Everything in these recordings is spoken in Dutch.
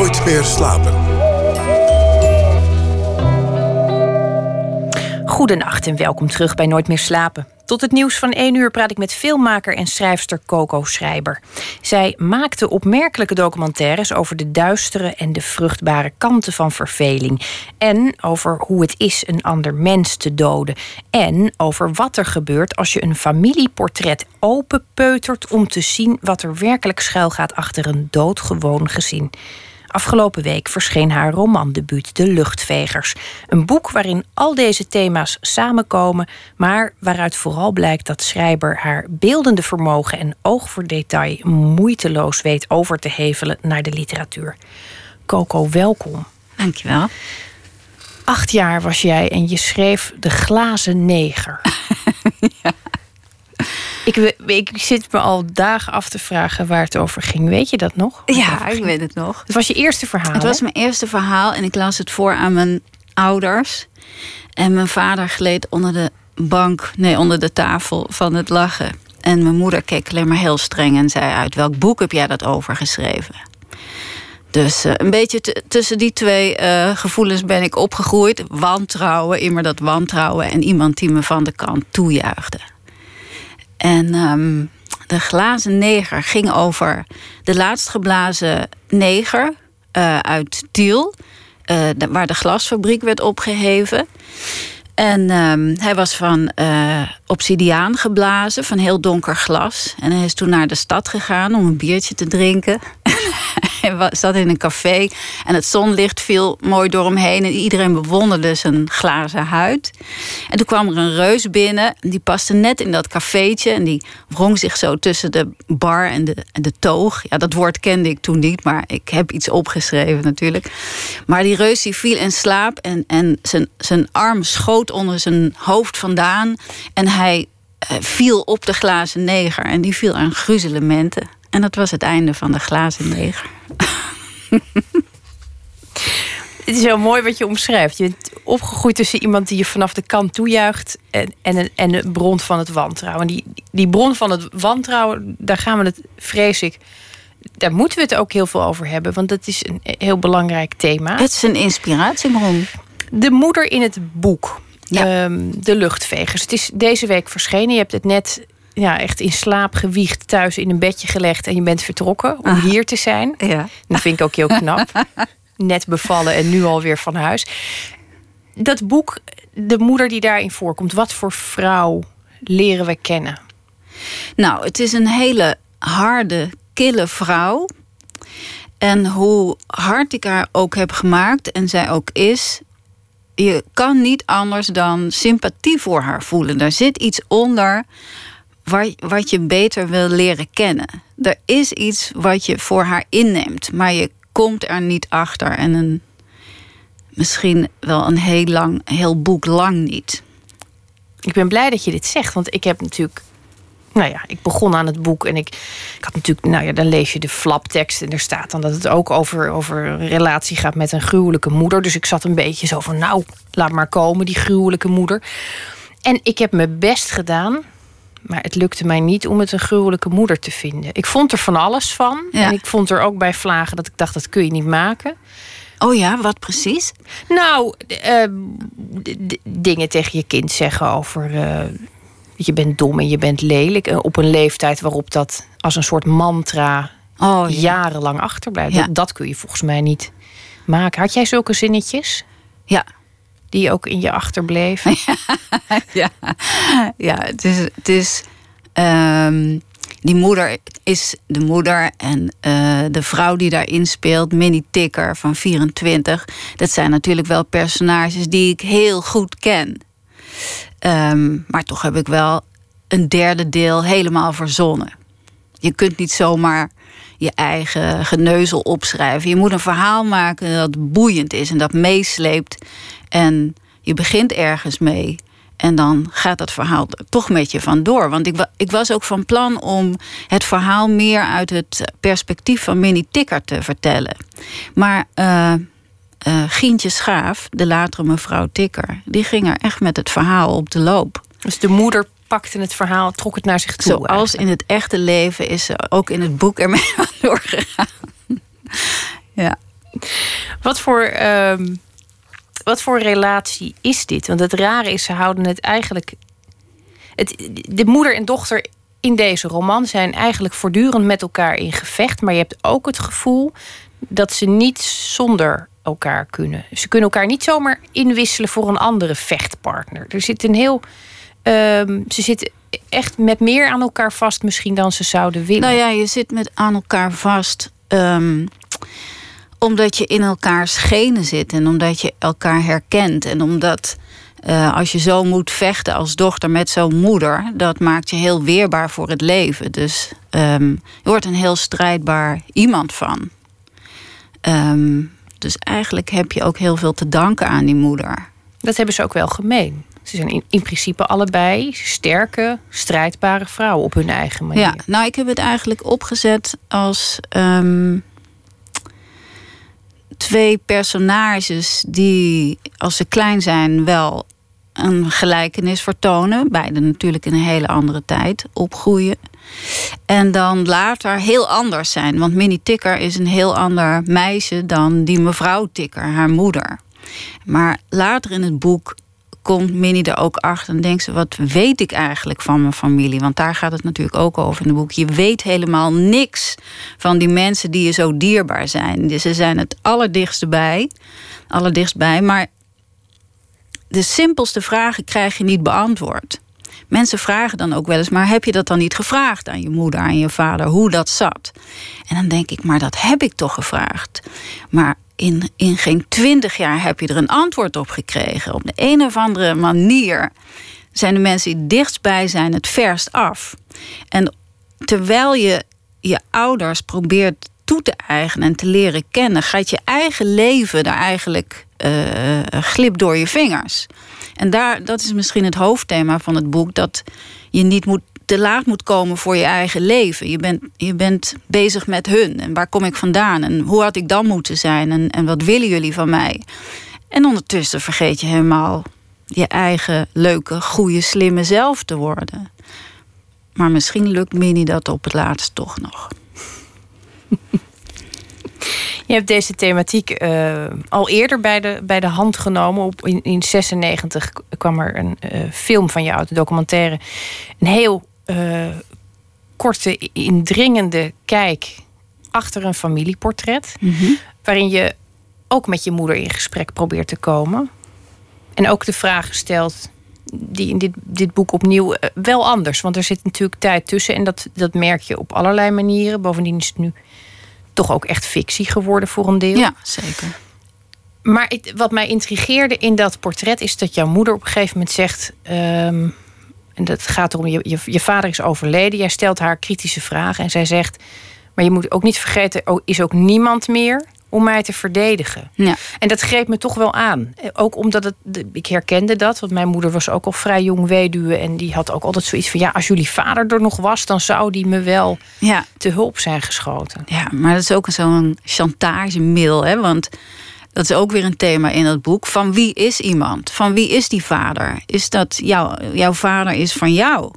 Nooit meer slapen. Goedenacht en welkom terug bij Nooit meer slapen. Tot het nieuws van 1 uur praat ik met filmmaker en schrijfster Coco Schrijber. Zij maakte opmerkelijke documentaires over de duistere en de vruchtbare kanten van verveling. En over hoe het is een ander mens te doden. En over wat er gebeurt als je een familieportret openpeutert om te zien wat er werkelijk schuilgaat achter een doodgewoon gezin. Afgelopen week verscheen haar romandebuut De Luchtvegers. Een boek waarin al deze thema's samenkomen, maar waaruit vooral blijkt dat schrijver haar beeldende vermogen en oog voor detail moeiteloos weet over te hevelen naar de literatuur. Coco, welkom. Dankjewel. Acht jaar was jij en je schreef De Glazen Neger. ja. Ik, ik, zit me al dagen af te vragen waar het over ging. Weet je dat nog? Ja, ik weet het nog. Het was je eerste verhaal. Het was mijn eerste verhaal en ik las het voor aan mijn ouders. En mijn vader gleed onder de bank, nee, onder de tafel van het lachen. En mijn moeder keek alleen maar heel streng en zei: Uit welk boek heb jij dat over geschreven? Dus uh, een beetje tussen die twee uh, gevoelens ben ik opgegroeid. Wantrouwen, immer dat wantrouwen. En iemand die me van de kant toejuichte. En um, de glazen neger ging over de laatst geblazen neger uh, uit Tiel. Uh, waar de glasfabriek werd opgeheven. En um, hij was van uh, obsidiaan geblazen, van heel donker glas. En hij is toen naar de stad gegaan om een biertje te drinken. hij zat in een café en het zonlicht viel mooi door hem heen. En iedereen bewonderde zijn glazen huid. En toen kwam er een reus binnen. Die paste net in dat cafeetje. En die wrong zich zo tussen de bar en de, en de toog. Ja, dat woord kende ik toen niet, maar ik heb iets opgeschreven natuurlijk. Maar die reus die viel in slaap en, en zijn, zijn arm schoot onder zijn hoofd vandaan. En hij uh, viel op de glazen neger. En die viel aan gruzelementen. En dat was het einde van de glazen neger. Het is heel mooi wat je omschrijft. Je bent opgegroeid tussen iemand die je vanaf de kant toejuicht en, en, en de bron van het wantrouwen. Die, die bron van het wantrouwen, daar gaan we het, vrees ik, daar moeten we het ook heel veel over hebben, want dat is een heel belangrijk thema. Het is een inspiratiebron. De moeder in het boek, ja. Ehm, de luchtvegers. Het is deze week verschenen. Je hebt het net ja, echt in slaap gewiegd thuis in een bedje gelegd en je bent vertrokken om ah. hier te zijn. Ja. Dat vind ik ook heel knap. Net bevallen en nu alweer van huis. Dat boek, de moeder die daarin voorkomt, wat voor vrouw leren we kennen? Nou, het is een hele harde, kille vrouw. En hoe hard ik haar ook heb gemaakt en zij ook is, je kan niet anders dan sympathie voor haar voelen. Daar zit iets onder wat je beter wil leren kennen. Er is iets wat je voor haar inneemt, maar je komt er niet achter. En een, misschien wel een heel lang, heel boek lang niet. Ik ben blij dat je dit zegt, want ik heb natuurlijk. Nou ja, ik begon aan het boek en ik, ik had natuurlijk, nou ja, dan lees je de flaptekst en er staat dan dat het ook over, over een relatie gaat met een gruwelijke moeder. Dus ik zat een beetje zo van, nou, laat maar komen, die gruwelijke moeder. En ik heb mijn best gedaan maar het lukte mij niet om het een gruwelijke moeder te vinden. Ik vond er van alles van. En ik vond er ook bij vlagen dat ik dacht, dat kun je niet maken. Oh ja, wat precies? Nou, uh, dingen tegen je kind zeggen over... Uh, je bent dom en je bent lelijk. Uh, op een leeftijd waarop dat als een soort mantra... Oh, ja. jarenlang achterblijft. Ja. Dat, dat kun je volgens mij niet maken. Had jij zulke zinnetjes? Ja, die ook in je achterbleef. ja, ja het is. Het is um, die moeder is de moeder en uh, de vrouw die daarin speelt, Minnie Tikker van 24. Dat zijn natuurlijk wel personages die ik heel goed ken. Um, maar toch heb ik wel een derde deel helemaal verzonnen. Je kunt niet zomaar je eigen geneuzel opschrijven. Je moet een verhaal maken dat boeiend is en dat meesleept. En je begint ergens mee. En dan gaat dat verhaal toch met je vandoor. Want ik, ik was ook van plan om het verhaal meer uit het perspectief van Minnie Tikker te vertellen. Maar uh, uh, Gientje Schaaf, de latere mevrouw Tikker, die ging er echt met het verhaal op de loop. Dus de moeder pakte het verhaal, trok het naar zich toe. Zoals in het echte leven is ze ook in het boek ermee doorgegaan. ja. Wat voor, ehm, wat voor relatie is dit? Want het rare is, ze houden het eigenlijk. Het, de moeder en dochter in deze roman zijn eigenlijk voortdurend met elkaar in gevecht. Maar je hebt ook het gevoel dat ze niet zonder elkaar kunnen. Ze kunnen elkaar niet zomaar inwisselen voor een andere vechtpartner. Er zit een heel. Um, ze zitten echt met meer aan elkaar vast misschien dan ze zouden willen. Nou ja, je zit met aan elkaar vast. Um, omdat je in elkaars genen zit en omdat je elkaar herkent. En omdat uh, als je zo moet vechten als dochter met zo'n moeder, dat maakt je heel weerbaar voor het leven. Dus um, je wordt een heel strijdbaar iemand van. Dus eigenlijk heb je ook heel veel te danken aan die moeder. Dat hebben ze ook wel gemeen. Ze zijn in, in principe allebei sterke, strijdbare vrouwen op hun eigen manier. Ja, nou, ik heb het eigenlijk opgezet als um, twee personages die, als ze klein zijn, wel een gelijkenis vertonen. Beide natuurlijk in een hele andere tijd opgroeien. En dan later heel anders zijn. Want Minnie Tikker is een heel ander meisje dan die mevrouw Tikker, haar moeder. Maar later in het boek komt Minnie er ook achter en denkt ze: wat weet ik eigenlijk van mijn familie? Want daar gaat het natuurlijk ook over in het boek. Je weet helemaal niks van die mensen die je zo dierbaar zijn. Dus ze zijn het allerdichtst bij, allerdichtst bij, maar de simpelste vragen krijg je niet beantwoord. Mensen vragen dan ook wel eens, maar heb je dat dan niet gevraagd aan je moeder, aan je vader, hoe dat zat? En dan denk ik, maar dat heb ik toch gevraagd. Maar in, in geen twintig jaar heb je er een antwoord op gekregen. Op de een of andere manier zijn de mensen die dichtstbij zijn het verst af. En terwijl je je ouders probeert toe te eigenen en te leren kennen, gaat je eigen leven daar eigenlijk uh, glip door je vingers. En daar, dat is misschien het hoofdthema van het boek: dat je niet moet, te laat moet komen voor je eigen leven. Je bent, je bent bezig met hun. En waar kom ik vandaan? En hoe had ik dan moeten zijn? En, en wat willen jullie van mij? En ondertussen vergeet je helemaal je eigen leuke, goede, slimme zelf te worden. Maar misschien lukt Minnie dat op het laatst toch nog. Je hebt deze thematiek uh, al eerder bij de, bij de hand genomen. Op, in 1996 kwam er een uh, film van jou, de documentaire. Een heel uh, korte, indringende kijk achter een familieportret. Mm -hmm. Waarin je ook met je moeder in gesprek probeert te komen. En ook de vraag stelt die in dit, dit boek opnieuw wel anders. Want er zit natuurlijk tijd tussen en dat, dat merk je op allerlei manieren. Bovendien is het nu toch ook echt fictie geworden voor een deel. Ja, zeker. Maar het, wat mij intrigeerde in dat portret is dat jouw moeder op een gegeven moment zegt. Um, en dat gaat erom, je, je, je, vader is overleden. Jij stelt haar kritische vragen en zij zegt. Maar je moet ook niet vergeten, er is ook niemand meer om mij te verdedigen. Ja. En dat greep me toch wel aan. Ook omdat het, ik herkende dat, want mijn moeder was ook al vrij jong weduwe. En die had ook altijd zoiets van: ja, als jullie vader er nog was, dan zou die me wel ja. te hulp zijn geschoten. Ja, maar dat is ook zo'n chantagemiddel, hè? Want dat is ook weer een thema in het boek. Van wie is iemand? Van wie is die vader? Is dat jouw, jouw vader is van jou?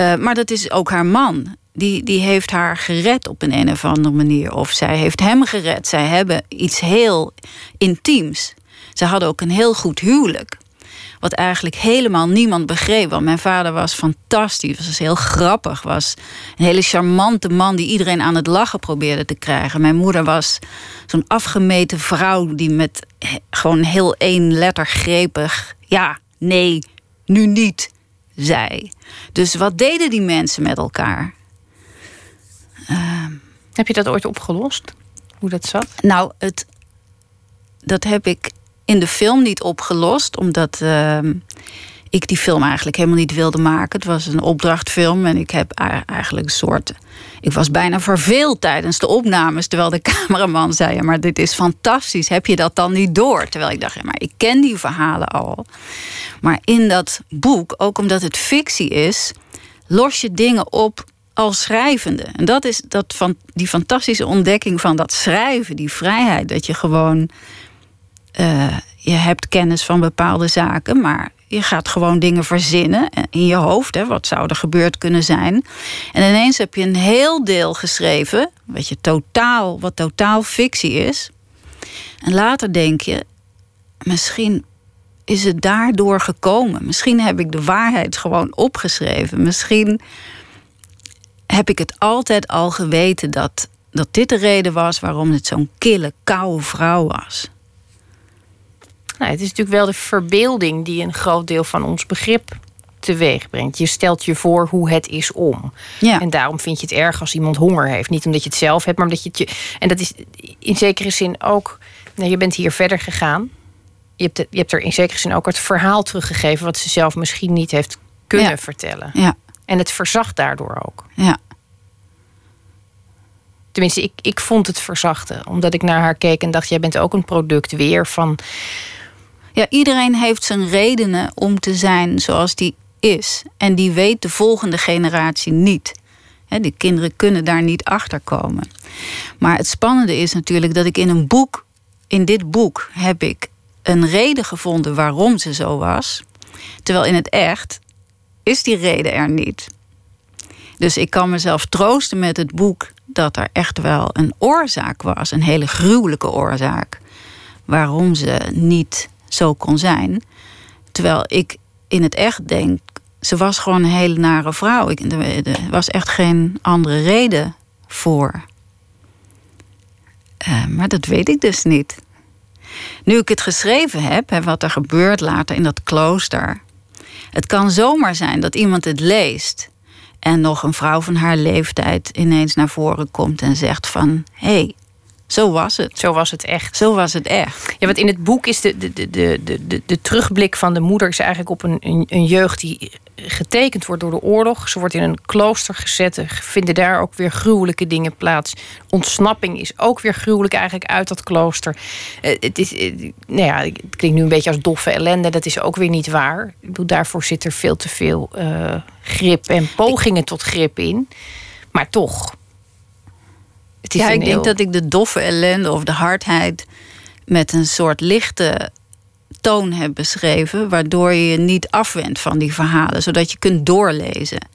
Uh, maar dat is ook haar man die, die heeft haar gered op een, een of andere manier. Of zij heeft hem gered. Zij hebben iets heel intiems. Ze hadden ook een heel goed huwelijk. Wat eigenlijk helemaal niemand begreep. Want mijn vader was fantastisch. Was heel grappig. Was een hele charmante man die iedereen aan het lachen probeerde te krijgen. Mijn moeder was zo'n afgemeten vrouw die met gewoon heel één letter grepig. Ja, nee, nu niet, zei. Dus wat deden die mensen met elkaar? Uh, heb je dat ooit opgelost? Hoe dat zat? Nou, het, dat heb ik in de film niet opgelost, omdat uh, ik die film eigenlijk helemaal niet wilde maken. Het was een opdrachtfilm en ik heb eigenlijk een soort. Ik was bijna verveeld tijdens de opnames, terwijl de cameraman zei: Maar dit is fantastisch, heb je dat dan niet door? Terwijl ik dacht: ja, maar ik ken die verhalen al. Maar in dat boek, ook omdat het fictie is, los je dingen op als schrijvende. En dat is dat van die fantastische ontdekking van dat schrijven, die vrijheid, dat je gewoon uh, je hebt kennis van bepaalde zaken, maar je gaat gewoon dingen verzinnen in je hoofd. Hè, wat zou er gebeurd kunnen zijn? En ineens heb je een heel deel geschreven, wat, je totaal, wat totaal fictie is. En later denk je, misschien is het daardoor gekomen. Misschien heb ik de waarheid gewoon opgeschreven. Misschien heb ik het altijd al geweten dat, dat dit de reden was waarom het zo'n kille, koude vrouw was. Nou, het is natuurlijk wel de verbeelding die een groot deel van ons begrip teweeg brengt. Je stelt je voor hoe het is om. Ja. En daarom vind je het erg als iemand honger heeft. Niet omdat je het zelf hebt, maar omdat je het je. En dat is in zekere zin ook. Nou, je bent hier verder gegaan. Je hebt, je hebt er in zekere zin ook het verhaal teruggegeven. wat ze zelf misschien niet heeft kunnen Ja. vertellen. Ja, En het verzacht daardoor ook. ja. Tenminste, ik, ik vond het verzachten. Omdat ik naar haar keek en dacht: jij bent ook een product weer van. Ja, iedereen heeft zijn redenen om te zijn zoals die is. En die weet de volgende generatie niet. Hè, die kinderen kunnen daar niet achter komen. Maar het spannende is natuurlijk dat ik in een boek, in dit boek, heb ik een reden gevonden waarom ze zo was. Terwijl in het echt is die reden er niet. Dus ik kan mezelf troosten met het boek dat er echt wel een oorzaak was, een hele gruwelijke oorzaak, waarom ze niet zo kon zijn. Terwijl ik in het echt denk, ze was gewoon een hele nare vrouw. Ik, er was echt geen andere reden voor. Eh, maar dat weet ik dus niet. Nu ik het geschreven heb, hè, wat er gebeurt later in dat klooster. Het kan zomaar zijn dat iemand het leest en nog een vrouw van haar leeftijd ineens naar voren komt en zegt van hé, hey, zo was het. Zo was het echt. Zo was het echt. Ja, want in het boek is de, de, de, de, de, de terugblik van de moeder is eigenlijk op een, een, een jeugd die getekend wordt door de oorlog. Ze wordt in een klooster gezet. Er vinden daar ook weer gruwelijke dingen plaats. Ontsnapping is ook weer gruwelijk eigenlijk uit dat klooster. Eh, het, is, eh, nou ja, het klinkt nu een beetje als doffe ellende. Dat is ook weer niet waar. Ik bedoel, daarvoor zit er veel te veel eh, grip en pogingen tot grip in. Maar toch. Het is Ja, ik denk dat ik de doffe ellende of de hardheid met een soort lichte toon beschreven, waardoor je je niet afwendt van die verhalen, zodat je kunt doorlezen.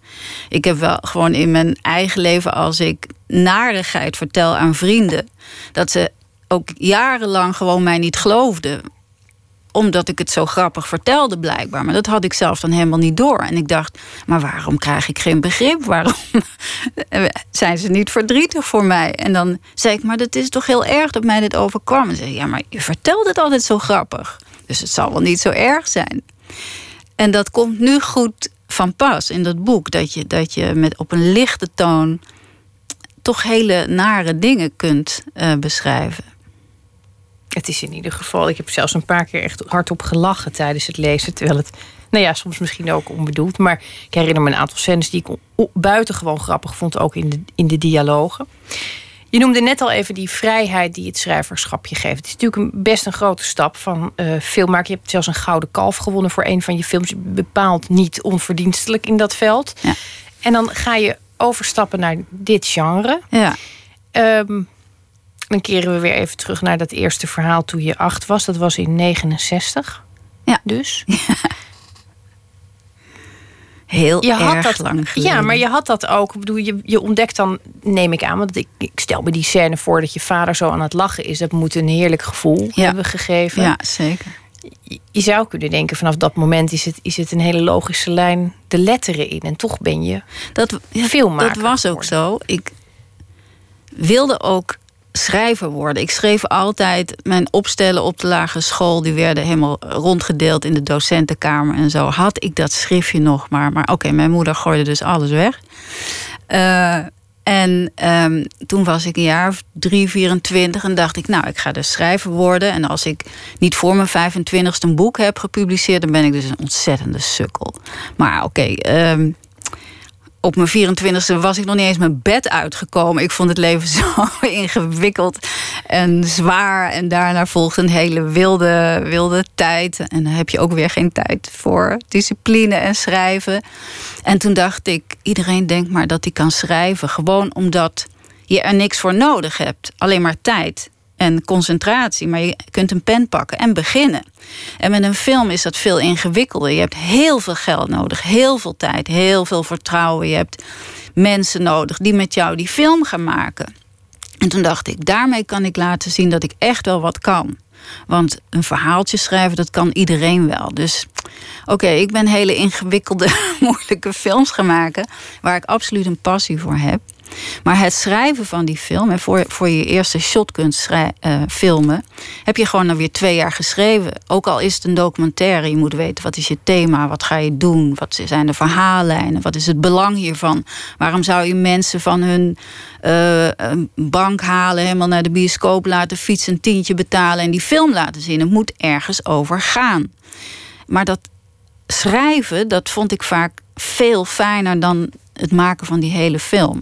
Ik heb wel gewoon in mijn eigen leven, als ik narigheid vertel aan vrienden, dat ze ook jarenlang gewoon mij niet geloofden omdat ik het zo grappig vertelde, blijkbaar. Maar dat had ik zelf dan helemaal niet door. En ik dacht, maar waarom krijg ik geen begrip? Waarom zijn ze niet verdrietig voor mij? En dan zei ik, maar dat is toch heel erg dat mij dit overkwam. En zei ja, maar je vertelt het altijd zo grappig. Dus het zal wel niet zo erg zijn. En dat komt nu goed van pas in dat boek. Dat je, dat je met op een lichte toon toch hele nare dingen kunt eh, beschrijven. Het is in ieder geval, ik heb zelfs een paar keer echt hardop gelachen tijdens het lezen. Terwijl het, nou ja, soms misschien ook onbedoeld. Maar ik herinner me een aantal scènes die ik buitengewoon grappig vond, ook in de, in de dialogen. Je noemde net al even die vrijheid die het schrijverschap je geeft. Het is natuurlijk een, best een grote stap van eh filmmaker. Je hebt zelfs een gouden kalf gewonnen voor een van je films. Bepaald niet onverdienstelijk in dat veld. Ja. En dan ga je overstappen naar dit genre. Ja, Ehm, dan keren we weer even terug naar dat eerste verhaal toen je acht was. Dat was in 69. Ja. Dus. Heel Je had dat, lang geleden. ja, maar je had dat ook. Ik bedoel, je, je ontdekt dan, neem ik aan, want ik, ik stel me die scène voor dat je vader zo aan het lachen is. Dat moet een heerlijk gevoel Ja. hebben gegeven. Ja, zeker. Je, je zou kunnen denken, vanaf dat moment is het, is het een hele logische lijn de letteren in. En toch ben je Dat, ja, filmmaker dat was ook zo. Ik wilde ook schrijver worden. Ik schreef altijd mijn opstellen op de lagere school. Die werden helemaal rondgedeeld in de docentenkamer en zo. Had ik dat schriftje nog maar. Maar oké, mijn moeder gooide dus alles weg. Eh, en ehm, toen was ik een jaar of drie, 24 en dacht ik, nou, ik ga dus schrijver worden. En als ik niet voor mijn 25ste een boek heb gepubliceerd, dan ben ik dus een ontzettende sukkel. Maar oké, ehm, op mijn 24e was ik nog niet eens mijn bed uitgekomen. Ik vond het leven zo ingewikkeld en zwaar. En daarna volgde een hele wilde, wilde tijd. En dan heb je ook weer geen tijd voor discipline en schrijven. En toen dacht ik, iedereen denkt maar dat hij kan schrijven. Gewoon omdat je er niks voor nodig hebt. Alleen maar tijd en concentratie. Maar je kunt een pen pakken en beginnen. En met een film is dat veel ingewikkelder. Je hebt heel veel geld nodig, heel veel tijd, heel veel vertrouwen. Je hebt mensen nodig die met jou die film gaan maken. En toen dacht ik, daarmee kan ik laten zien dat ik echt wel wat kan. Want een verhaaltje schrijven, dat kan iedereen wel. Dus oké, ik ben hele ingewikkelde, moeilijke films gaan maken... waar ik absoluut een passie voor heb. Maar het schrijven van die film, en voor, voor je eerste shot kunt uh, filmen, heb je gewoon dan weer twee jaar geschreven. Ook al is het een documentaire, je moet weten wat is je thema, wat ga je doen, wat zijn de verhaallijnen, wat is het belang hiervan. Waarom zou je mensen van hun uh, bank halen, helemaal naar de bioscoop laten fietsen, een tientje betalen en die film laten zien? Het moet ergens over gaan. Maar dat schrijven, dat vond ik vaak veel fijner dan het maken van die hele film.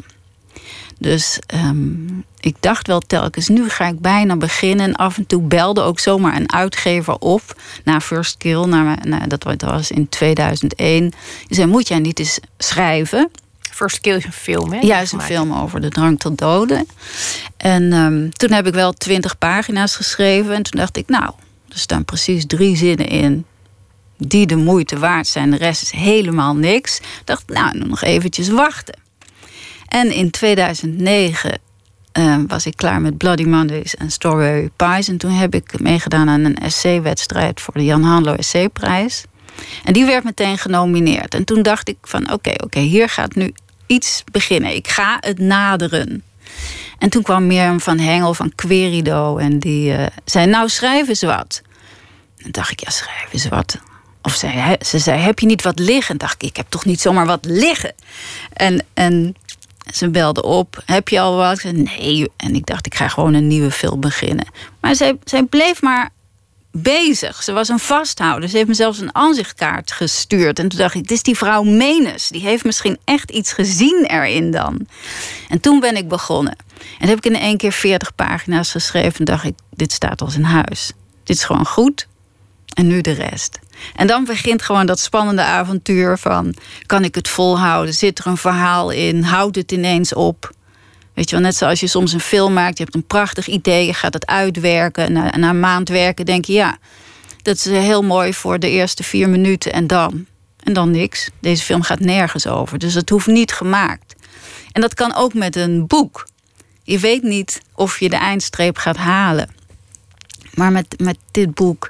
Dus um, ik dacht wel telkens, nu ga ik bijna beginnen. En af en toe belde ook zomaar een uitgever op na First Kill. Na, dat was in 2001. Die zei, moet jij niet eens schrijven? First Kill is een film, hè? Ja, is een film over de drang tot doden. En um, toen heb ik wel twintig pagina's geschreven. En toen dacht ik, nou, er staan precies drie zinnen in die de moeite waard zijn. De rest is helemaal niks. Ik dacht, nou, nog eventjes wachten. En in 2009 ehm, was ik klaar met Bloody Mondays en Strawberry Pies. En toen heb ik meegedaan aan een essay-wedstrijd voor de Jan Hanlo Essayprijs. En die werd meteen genomineerd. En toen dacht ik van oké, oké, hier gaat nu iets beginnen. Ik ga het naderen. En toen kwam Mirjam van Hengel van Querido en die uh, zei nou schrijf eens wat. En dacht ik ja schrijf eens wat. Of ze, ze zei heb je niet wat liggen? En dacht ik ik heb toch niet zomaar wat liggen. En, en ze belde op. Heb je al wat? Nee. En ik dacht, ik ga gewoon een nieuwe film beginnen. Maar zij, zij bleef maar bezig. Ze was een vasthouder. Ze heeft me zelfs een aanzichtkaart gestuurd. En toen dacht ik, dit is die vrouw Menes. Die heeft misschien echt iets gezien erin dan. En toen ben ik begonnen. En heb ik in één keer 40 pagina's geschreven. En dacht ik, dit staat als een huis. Dit is gewoon goed. En nu de rest. En dan begint gewoon dat spannende avontuur van... kan ik het volhouden? Zit er een verhaal in? Houdt het ineens op? Weet je wel, net zoals je soms een film maakt... je hebt een prachtig idee, je gaat het uitwerken... na, na een maand werken denk je... ja, dat is heel mooi voor de eerste vier minuten en dan... en dan niks. Deze film gaat nergens over, dus het hoeft niet gemaakt. En dat kan ook met een boek. Je weet niet of je de eindstreep gaat halen. Maar met, met dit boek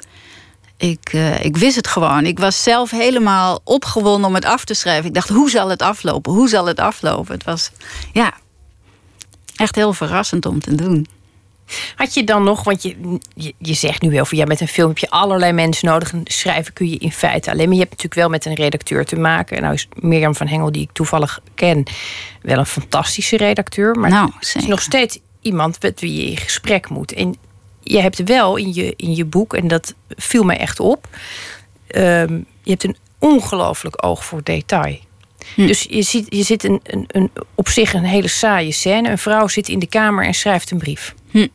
ik, uh, ik wist het gewoon. Ik was zelf helemaal opgewonden om het af te schrijven. Ik dacht, hoe zal het aflopen? Hoe zal het aflopen? Het was ja, echt heel verrassend om te doen. Had je dan nog, want je, je, je zegt nu wel van ja, met een film heb je allerlei mensen nodig. En schrijven kun je in feite alleen. Maar je hebt natuurlijk wel met een redacteur te maken. En nou is Mirjam van Hengel, die ik toevallig ken, wel een fantastische redacteur. Maar nou, het is nog steeds iemand met wie je in gesprek moet. En je hebt wel in je, in je boek, en dat viel mij echt op, ehm, je hebt een ongelooflijk oog voor detail. Hm. Dus je ziet, je zit een, een, een, op zich een hele saaie scène. Een vrouw zit in de kamer en schrijft een brief. Hm.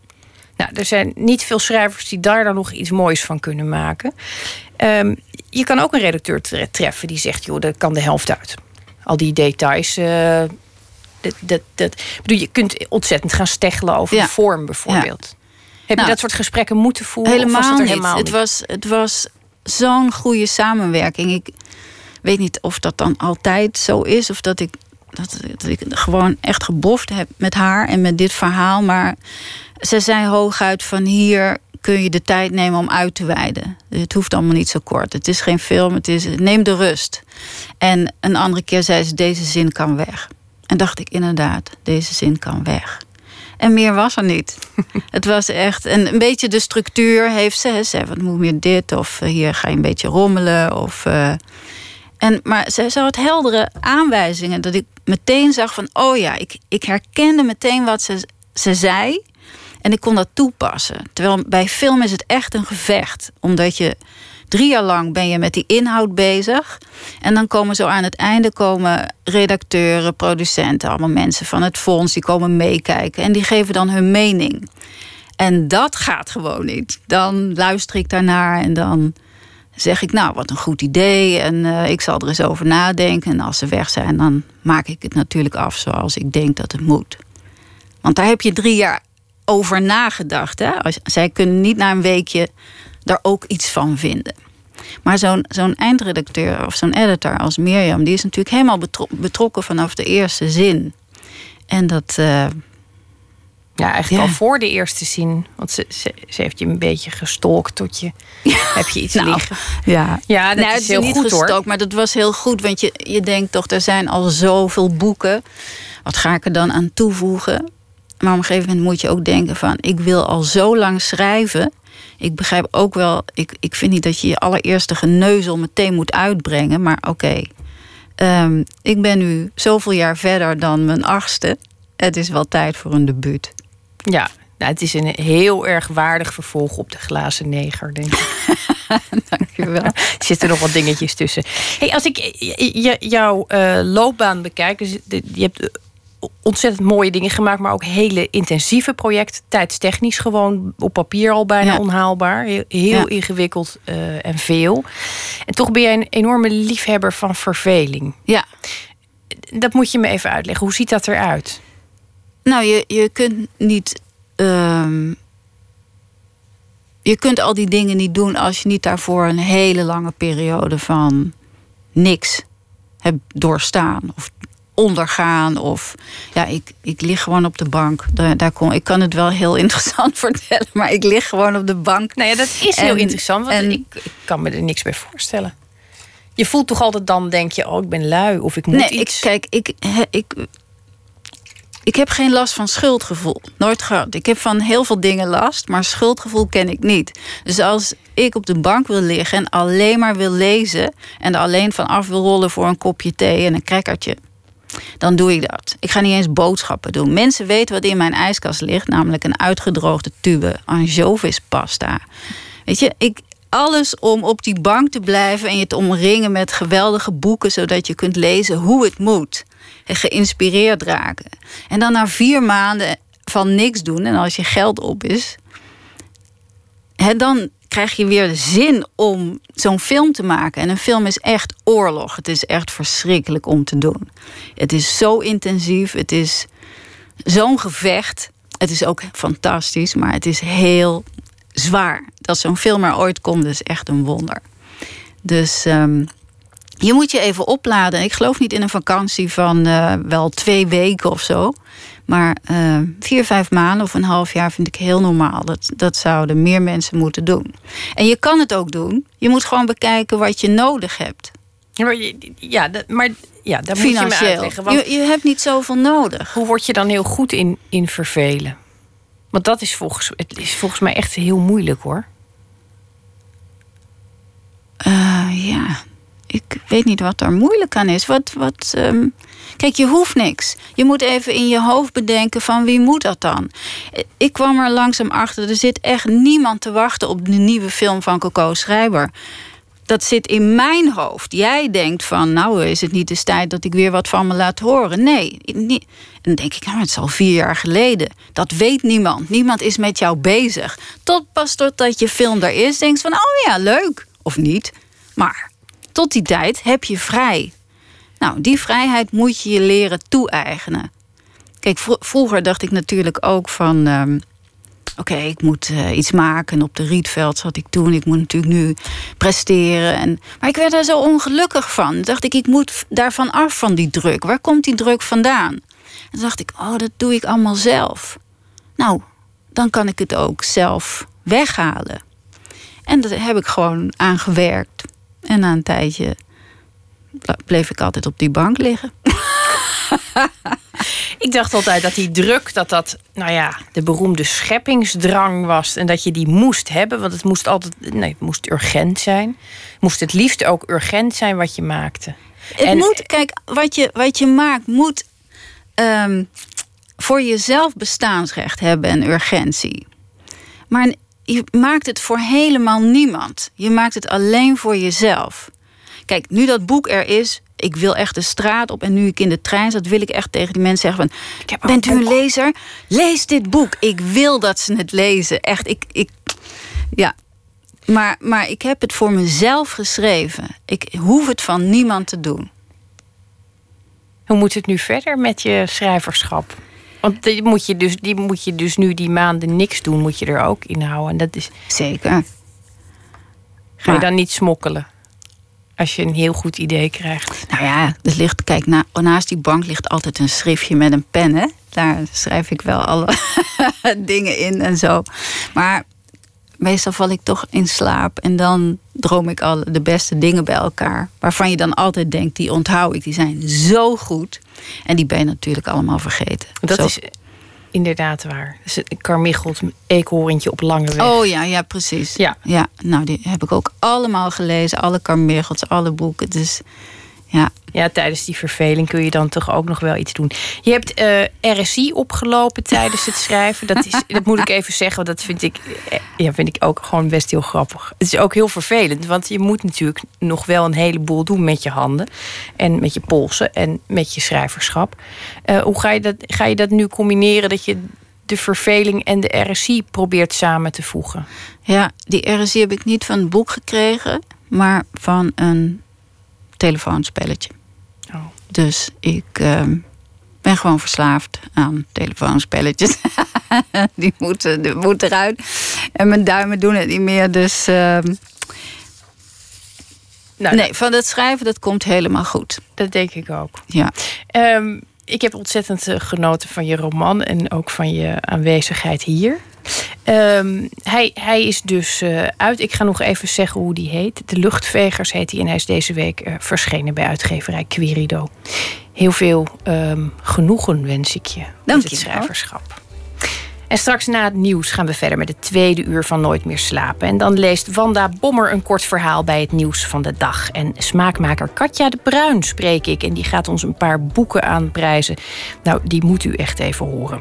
Nou, er zijn niet veel schrijvers die daar dan nog iets moois van kunnen maken. Ehm, je kan ook een redacteur treffen die zegt: joh, dat kan de helft uit. Al die details. Uh, dat, dat, dat, bedoel, je kunt ontzettend gaan steggelen over de vorm bijvoorbeeld. Heb je nou, dat soort gesprekken moeten voeren? Helemaal, het, niet. helemaal niet. Het was, het was zo'n goede samenwerking. Ik weet niet of dat dan altijd zo is. Of dat ik, dat, dat ik gewoon echt geboft heb met haar en met dit verhaal. Maar ze zei hooguit van hier kun je de tijd nemen om uit te wijden. Het hoeft allemaal niet zo kort. Het is geen film, het is neem de rust. En een andere keer zei ze deze zin kan weg. En dacht ik inderdaad, deze zin kan weg. En meer was er niet. het was echt. En een beetje de structuur heeft ze. Ze wat moet meer dit? Of eh, hier ga je een beetje rommelen. Of, uh, en, maar ze, ze had heldere aanwijzingen. Dat ik meteen zag van: oh ja, ik, ik herkende meteen wat ze, ze zei. En ik kon dat toepassen. Terwijl bij film is het echt een gevecht. Omdat je Drie jaar lang ben je met die inhoud bezig. En dan komen zo aan het einde komen redacteuren, producenten, allemaal mensen van het fonds, die komen meekijken en die geven dan hun mening. En dat gaat gewoon niet. Dan luister ik daarnaar en dan zeg ik, nou, wat een goed idee. En uh, ik zal er eens over nadenken. En als ze weg zijn, dan maak ik het natuurlijk af zoals ik denk dat het moet. Want daar heb je drie jaar over nagedacht. Hè? Zij kunnen niet na een weekje daar ook iets van vinden. Maar zo'n zo'n eindredacteur of zo'n editor als Mirjam, die is natuurlijk helemaal betrokken vanaf de eerste zin. En dat, uh, Ja, eigenlijk al voor de eerste zin. Want ze, ze, ze, heeft je een beetje gestolkt tot je... Heb je iets nou, liggen? Ja, ja dat nou, is heel niet goed hoor. Maar dat was heel goed. Want je, je denkt toch, er zijn al zoveel boeken. Wat ga ik er dan aan toevoegen? Maar op een gegeven moment moet je ook denken van... ik wil al zo lang schrijven. Ik begrijp ook wel... ik, ik vind niet dat je je allereerste geneuzel meteen moet uitbrengen. Maar oké, ehm, ik ben nu zoveel jaar verder dan mijn achtste. Het is wel tijd voor een debuut. Ja, nou, het is een heel erg waardig vervolg op de glazen neger, denk ik. Dankjewel. er zitten nog wat dingetjes tussen. Hey, als ik jouw uh, loopbaan bekijk, dus je hebt ontzettend mooie dingen gemaakt, maar ook hele intensieve projecten. Tijdstechnisch gewoon op papier al bijna ja. onhaalbaar. Heel, heel ja. ingewikkeld uh, en veel. En toch ben jij een enorme liefhebber van verveling. Ja. Dat moet je me even uitleggen. Hoe ziet dat eruit? Nou, je, je kunt niet. Uh, je kunt al die dingen niet doen als je niet daarvoor een hele lange periode van niks hebt doorstaan. Of ondergaan. Of ja, ik, ik lig gewoon op de bank. Daar, daar kom, ik kan het wel heel interessant vertellen, maar ik lig gewoon op de bank. Nou ja, dat is heel interessant, want en, ik, ik kan me er niks bij voorstellen. Je voelt toch altijd dan, denk je, oh, ik ben lui of ik moet nee, iets. Ik, kijk, ik, ik, ik heb geen last van schuldgevoel. Nooit gehad. Ik heb van heel veel dingen last, maar schuldgevoel ken ik niet. Dus als ik op de bank wil liggen en alleen maar wil lezen... en er alleen van af wil rollen voor een kopje thee en een crackertje... dan doe ik dat. Ik ga niet eens boodschappen doen. Mensen weten wat in mijn ijskast ligt... namelijk een uitgedroogde tube anchovispasta. Weet je, ik, alles om op die bank te blijven en je te omringen met geweldige boeken, zodat je kunt lezen hoe het moet. En geïnspireerd raken. En dan na vier maanden van niks doen en als je geld op is, dan krijg je weer de zin om zo'n film te maken. En een film is echt oorlog. Het is echt verschrikkelijk om te doen. Het is zo intensief. Het is zo'n gevecht. Het is ook fantastisch, maar het is heel zwaar. Dat zo'n film er ooit komt, is echt een wonder. Dus um, je moet je even opladen. Ik geloof niet in een vakantie van uh, wel twee weken of zo. Maar uh, vier, vijf maanden of een half jaar vind ik heel normaal. Dat, dat zouden meer mensen moeten doen. En je kan het ook doen. Je moet gewoon bekijken wat je nodig hebt. Ja, maar, ja, dat, maar ja, dat moet je me uitleggen. Want je, je hebt niet zoveel nodig. Hoe word je dan heel goed in, in vervelen? Want dat is volgens, het is volgens mij echt heel moeilijk hoor. Uh, ja, ik weet niet wat er moeilijk aan is. Wat, wat, um... Kijk, je hoeft niks. Je moet even in je hoofd bedenken van wie moet dat dan? Ik kwam er langzaam achter, er zit echt niemand te wachten op de nieuwe film van Coco Schrijber. Dat zit in mijn hoofd. Jij denkt van, nou is het niet de tijd dat ik weer wat van me laat horen. Nee. En dan denk ik, nou, het is al vier jaar geleden. Dat weet niemand. Niemand is met jou bezig. Tot pas totdat je film er is, denk je van, oh ja, leuk. Of niet. Maar tot die tijd heb je vrij. Nou, die vrijheid moet je je leren toe-eigenen. Kijk, vroeger dacht ik natuurlijk ook van... Um, Oké, ik moet uh, iets maken. Op de Rietveld zat ik toen. Ik moet natuurlijk nu presteren. En, maar ik werd er zo ongelukkig van. Dacht ik, ik moet daarvan af van die druk. Waar komt die druk vandaan? En dacht ik, oh, dat doe ik allemaal zelf. Nou, dan kan ik het ook zelf weghalen. En daar heb ik gewoon aan gewerkt. En na een tijdje bleef ik altijd op die bank liggen. ik dacht altijd dat die druk, dat dat, nou ja, de beroemde scheppingsdrang was. En dat je die moest hebben, want het moest altijd, nee, het moest urgent zijn. Moest het liefst ook urgent zijn wat je maakte. Het en, moet, kijk, wat je, wat je maakt moet um, voor jezelf bestaansrecht hebben en urgentie. Maar je maakt het voor helemaal niemand. Je maakt het alleen voor jezelf. Kijk, nu dat boek er is, ik wil echt de straat op. En nu ik in de trein zat, wil ik echt tegen die mensen zeggen van... Bent u een lezer? Lees dit boek. Ik wil dat ze het lezen. Echt, ik... ik ja. Maar, maar ik heb het voor mezelf geschreven. Ik hoef het van niemand te doen. Hoe moet het nu verder met je schrijverschap? Want die moet, je dus, die moet je dus nu die maanden niks doen, moet je er ook in houden. En dat is... Zeker. Ga je dan niet smokkelen? Als je een heel goed idee krijgt. Nou ja, er ligt, kijk, na, naast die bank ligt altijd een schriftje met een pen. Hè? Daar schrijf ik wel alle dingen in en zo. Maar meestal val ik toch in slaap en dan droom ik al de beste dingen bij elkaar. Waarvan je dan altijd denkt, die onthoud ik, die zijn zo goed. En die ben je natuurlijk allemaal vergeten. Dat is inderdaad waar. Dus karmichelt, eekhoorntje op lange weg. Oh ja, ja, precies. Ja. ja, nou die heb ik ook allemaal gelezen. Alle karmichels, alle boeken. Dus ja. Ja, tijdens die verveling kun je dan toch ook nog wel iets doen. Je hebt eh, RSI opgelopen tijdens het schrijven. Dat, is, dat moet ik even zeggen, want dat vind ik, eh, ja, vind ik ook gewoon best heel grappig. Het is ook heel vervelend, want je moet natuurlijk nog wel een heleboel doen met je handen. En met je polsen en met je schrijverschap. Uh, hoe ga je, dat, ga je dat nu combineren dat je de verveling en de RSI probeert samen te voegen? Ja, die RSI heb ik niet van het boek gekregen, maar van een telefoonspelletje. Dus ik ehm, ben gewoon verslaafd aan telefoonspelletjes. die, moeten, die moeten eruit. En mijn duimen doen het niet meer. Dus ehm, nou, nee, van het schrijven, dat komt helemaal goed. Dat denk ik ook. Ja. Um, ik heb ontzettend eh, genoten van je roman en ook van je aanwezigheid hier. Um, hij, hij is dus uh, uit. Ik ga nog even zeggen hoe die heet. De Luchtvegers heet hij en hij is deze week uh, verschenen bij uitgeverij Querido. Heel veel um, genoegen wens ik je Dank met het schrijverschap. En straks na het nieuws gaan we verder met het tweede uur van Nooit meer slapen. En dan leest Wanda Bommer een kort verhaal bij het nieuws van de dag. En smaakmaker Katja de Bruin spreek ik. En die gaat ons een paar boeken aanprijzen. Nou, die moet u echt even horen.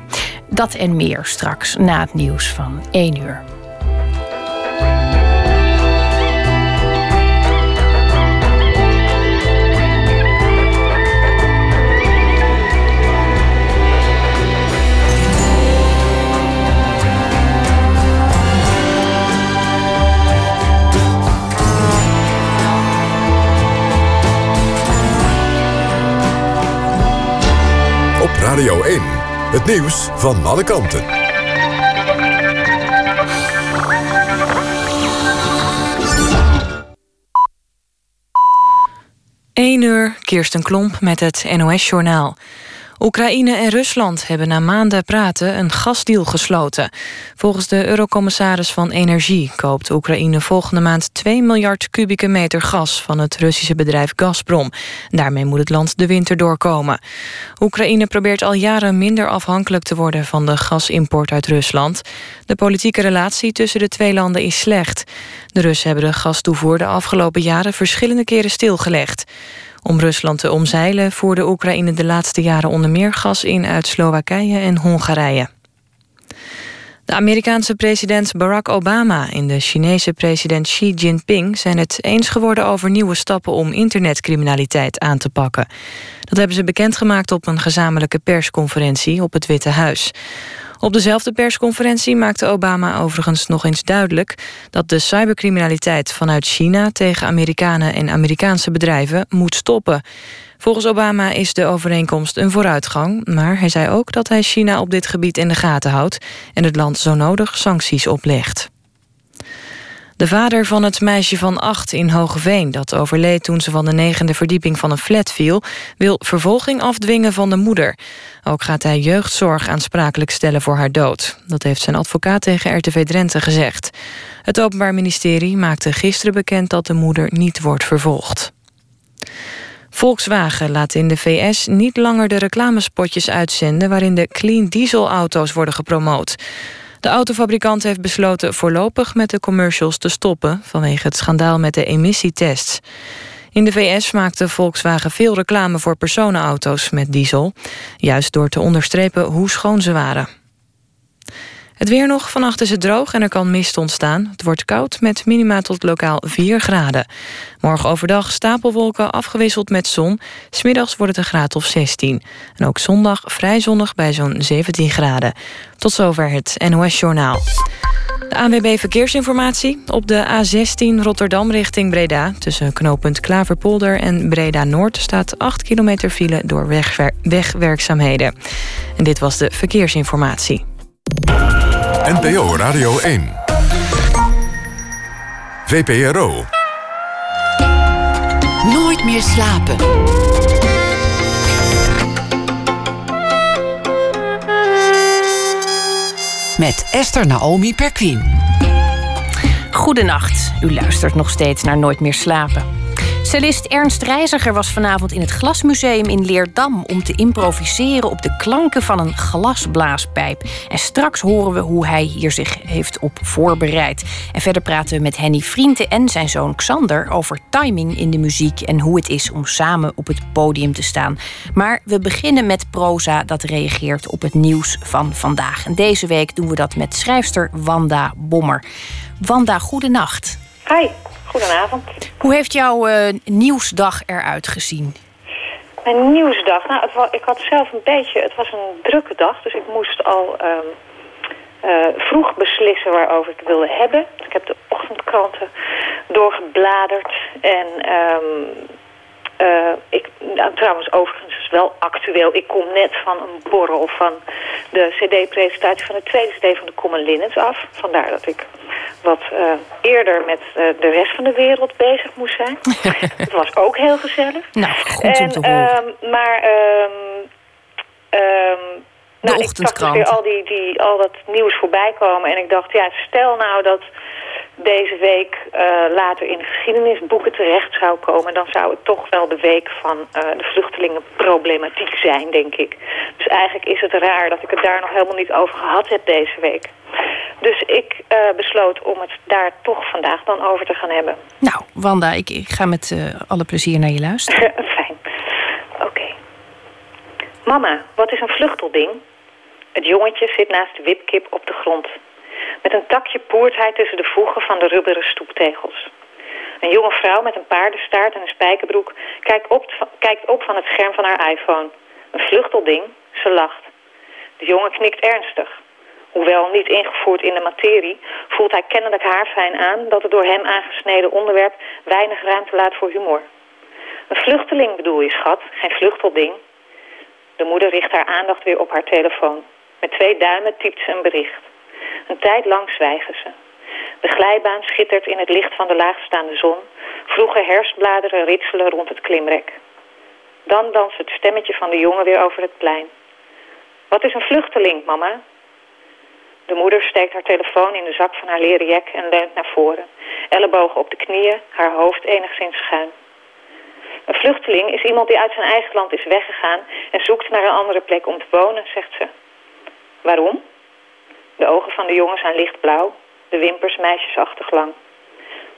Dat en meer straks na het nieuws van 1 uur. Radio 1. Het nieuws van alle kanten. 1 uur, Kirsten Klomp met het NOS-journaal. Oekraïne en Rusland hebben na maanden praten een gasdeal gesloten. Volgens de eurocommissaris van Energie koopt Oekraïne volgende maand 2 miljard kubieke meter gas van het Russische bedrijf Gazprom. Daarmee moet het land de winter doorkomen. Oekraïne probeert al jaren minder afhankelijk te worden van de gasimport uit Rusland. De politieke relatie tussen de twee landen is slecht. De Russen hebben de gastoevoer de afgelopen jaren verschillende keren stilgelegd. Om Rusland te omzeilen voerde Oekraïne de laatste jaren onder meer gas in uit Slowakije en Hongarije. De Amerikaanse president Barack Obama en de Chinese president Xi Jinping zijn het eens geworden over nieuwe stappen om internetcriminaliteit aan te pakken. Dat hebben ze bekendgemaakt op een gezamenlijke persconferentie op het Witte Huis. Op dezelfde persconferentie maakte Obama overigens nog eens duidelijk dat de cybercriminaliteit vanuit China tegen Amerikanen en Amerikaanse bedrijven moet stoppen. Volgens Obama is de overeenkomst een vooruitgang, maar hij zei ook dat hij China op dit gebied in de gaten houdt en het land zo nodig sancties oplegt. De vader van het meisje van acht in Hogeveen... dat overleed toen ze van de negende verdieping van een flat viel... wil vervolging afdwingen van de moeder. Ook gaat hij jeugdzorg aansprakelijk stellen voor haar dood. Dat heeft zijn advocaat tegen RTV Drenthe gezegd. Het Openbaar Ministerie maakte gisteren bekend... dat de moeder niet wordt vervolgd. Volkswagen laat in de VS niet langer de reclamespotjes uitzenden... waarin de clean diesel auto's worden gepromoot. De autofabrikant heeft besloten voorlopig met de commercials te stoppen... vanwege het schandaal met de emissietests. In de VS maakte Volkswagen veel reclame voor personenauto's met diesel... juist door te onderstrepen hoe schoon ze waren. Het weer nog, vannacht is het droog en er kan mist ontstaan. Het wordt koud met minima tot lokaal 4 graden. Morgen overdag stapelwolken afgewisseld met zon. Smiddags wordt het een graad of 16. En ook zondag vrij zonnig bij zo'n 17 graden. Tot zover het NOS Journaal. De ANWB Verkeersinformatie. Op de A16 Rotterdam richting Breda... tussen knooppunt Klaverpolder en Breda-Noord... staat 8 kilometer file door wegwer wegwerkzaamheden. En dit was de Verkeersinformatie. NPO Radio 1. VPRO. Nooit meer slapen. met Esther Naomi Perquin. Goedenacht, u luistert nog steeds naar Nooit meer slapen. Cellist Ernst Reiziger was vanavond in het Glasmuseum in Leerdam om te improviseren op de klanken van een glasblaaspijp. En straks horen we hoe hij hier zich heeft op voorbereid. En verder praten we met Henny Vrienden en zijn zoon Xander over timing in de muziek en hoe het is om samen op het podium te staan. Maar we beginnen met proza dat reageert op het nieuws van vandaag. En deze week doen we dat met schrijfster Wanda Bommer. Wanda, goedenacht. Hi. Goedenavond. Hoe heeft jouw uh, nieuwsdag eruit gezien? Mijn nieuwsdag? Nou, het was, ik had zelf een beetje... Het was een drukke dag, dus ik moest al um, uh, vroeg beslissen waarover ik wilde hebben. Ik heb de ochtendkranten doorgebladerd en... Um, uh, ik, nou, trouwens, overigens is wel actueel. Ik kom net van een borrel van de cd-presentatie van de tweede cd van de Common Linnets af. Vandaar dat ik wat uh, eerder met uh, de rest van de wereld bezig moest zijn. Het was ook heel gezellig. Nou, goed om te horen. Uh, maar... Um, um, nou, ik zag dus weer al, die, die, al dat nieuws voorbij komen. En ik dacht, ja, stel nou dat deze week uh, later in de geschiedenisboeken terecht zou komen... dan zou het toch wel de week van uh, de vluchtelingenproblematiek zijn, denk ik. Dus eigenlijk is het raar dat ik het daar nog helemaal niet over gehad heb deze week. Dus ik uh, besloot om het daar toch vandaag dan over te gaan hebben. Nou, Wanda, ik, ik ga met alle plezier naar je luisteren. Fijn. Oké. Mama, wat is een vluchtelding? Het jongetje zit naast de wipkip op de grond... Met een takje poert hij tussen de voegen van de rubberen stoeptegels. Een jonge vrouw met een paardenstaart en een spijkerbroek kijkt op, kijkt van het scherm van haar iPhone. Een vluchtelding, ze lacht. De jongen knikt ernstig. Hoewel niet ingevoerd in de materie, voelt hij kennelijk haarfijn aan dat het door hem aangesneden onderwerp weinig ruimte laat voor humor. Een vluchteling bedoel je, schat, geen vluchtelding. De moeder richt haar aandacht weer op haar telefoon. Met twee duimen typt ze een bericht. Een tijd lang zwijgen ze. De glijbaan schittert in het licht van de laagstaande zon. Vroege herfstbladeren ritselen rond het klimrek. Dan danst het stemmetje van de jongen weer over het plein. Wat is een vluchteling, mama? De moeder steekt haar telefoon in de zak van haar leren jek en leunt naar voren. Ellebogen op de knieën, haar hoofd enigszins schuin. Een vluchteling is iemand die uit zijn eigen land is weggegaan... en zoekt naar een andere plek om te wonen, zegt ze. Waarom? De ogen van de jongen zijn lichtblauw, de wimpers meisjesachtig lang.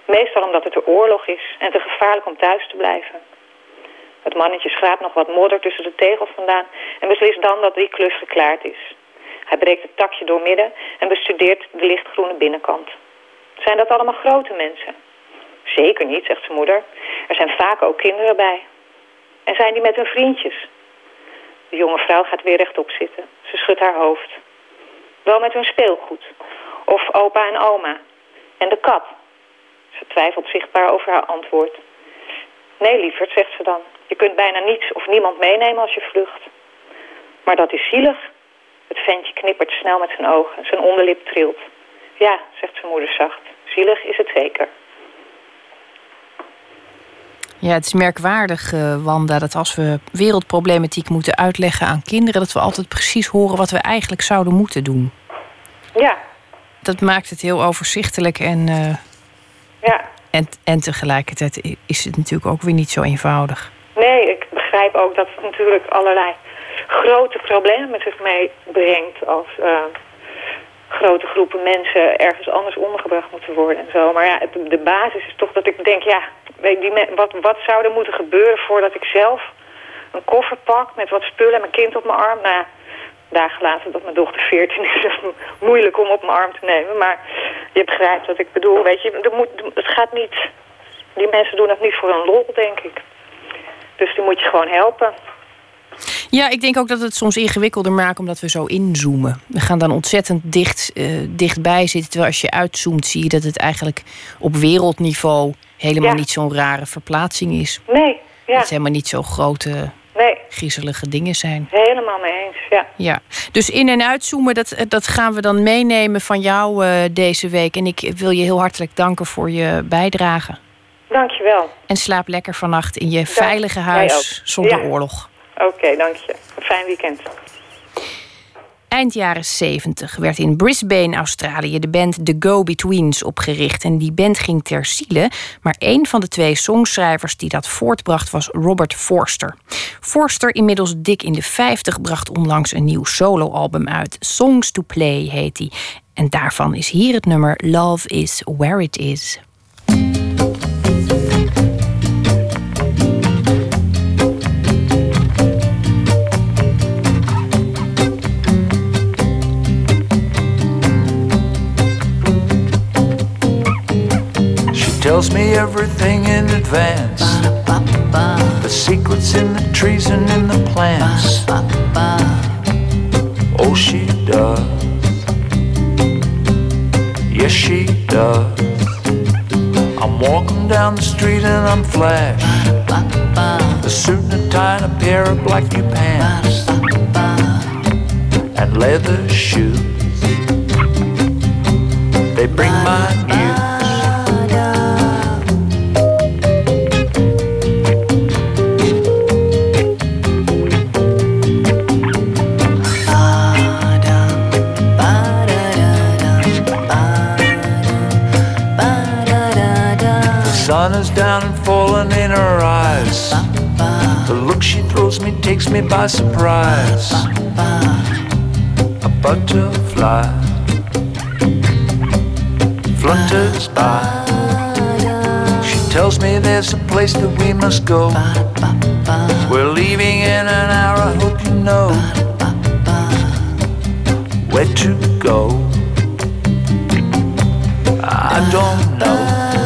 Meestal omdat het de oorlog is en te gevaarlijk om thuis te blijven. Het mannetje schraapt nog wat modder tussen de tegels vandaan en beslist dan dat die klus geklaard is. Hij breekt het takje doormidden en bestudeert de lichtgroene binnenkant. Zijn dat allemaal grote mensen? Zeker niet, zegt zijn moeder. Er zijn vaak ook kinderen bij. En zijn die met hun vriendjes? De jonge vrouw gaat weer rechtop zitten. Ze schudt haar hoofd. Wel met hun speelgoed. Of opa en oma. En de kat. Ze twijfelt zichtbaar over haar antwoord. Nee, lieverd, zegt ze dan. Je kunt bijna niets of niemand meenemen als je vlucht. Maar dat is zielig. Het ventje knippert snel met zijn ogen. Zijn onderlip trilt. Ja, zegt zijn moeder zacht. Zielig is het zeker. Ja, het is merkwaardig, uh, Wanda, dat als we wereldproblematiek moeten uitleggen aan kinderen, dat we altijd precies horen wat we eigenlijk zouden moeten doen. Ja. Dat maakt het heel overzichtelijk en, uh, ja. en, en tegelijkertijd is het natuurlijk ook weer niet zo eenvoudig. Nee, ik begrijp ook dat het natuurlijk allerlei grote problemen met zich meebrengt als uh, grote groepen mensen ergens anders ondergebracht moeten worden en zo. Maar ja, de basis is toch dat ik denk, ja, die, wat, wat zou er moeten gebeuren voordat ik zelf een koffer pak met wat spullen en mijn kind op mijn arm? Nou ja, daar gelaten dat mijn dochter 14 is, is moeilijk om op mijn arm te nemen. Maar je begrijpt wat ik bedoel. Weet je, er moet, het gaat niet. Die mensen doen het niet voor een lol, denk ik. Dus die moet je gewoon helpen. Ja, ik denk ook dat het soms ingewikkelder maakt omdat we zo inzoomen. We gaan dan ontzettend dicht, uh, dichtbij zitten. Terwijl als je uitzoomt zie je dat het eigenlijk op wereldniveau helemaal niet zo'n rare verplaatsing is. Nee, ja. Dat het helemaal niet zo grote nee. griezelige dingen zijn. Helemaal mee eens, ja. ja. Dus in- en uitzoomen, dat, dat gaan we dan meenemen van jou uh, deze week. En ik wil je heel hartelijk danken voor je bijdrage. Dank je wel. En slaap lekker vannacht in je dank. veilige huis zonder ja. oorlog. Oké, okay, dank je. Een fijn weekend. Eind jaren 70 werd in Brisbane, Australië, de band The Go-Betweens opgericht. En die band ging ter ziele, maar één van de twee songschrijvers die dat voortbracht was Robert Forster. Forster, inmiddels dik in de 50, bracht onlangs een nieuw soloalbum uit. Songs to Play heet hij. En daarvan is hier het nummer Love is Where It Is. Tells me everything in advance. The secrets in the trees and in the plants. Oh, she does. Yes, she does. I'm walking down the street and I'm flash. A suit and a tie and a pair of black new pants. And leather shoes. They bring my news. She me takes me by surprise. A butterfly flutters by. She tells me there's a place that we must go. We're leaving in an hour, I hope you know where to go. I don't know.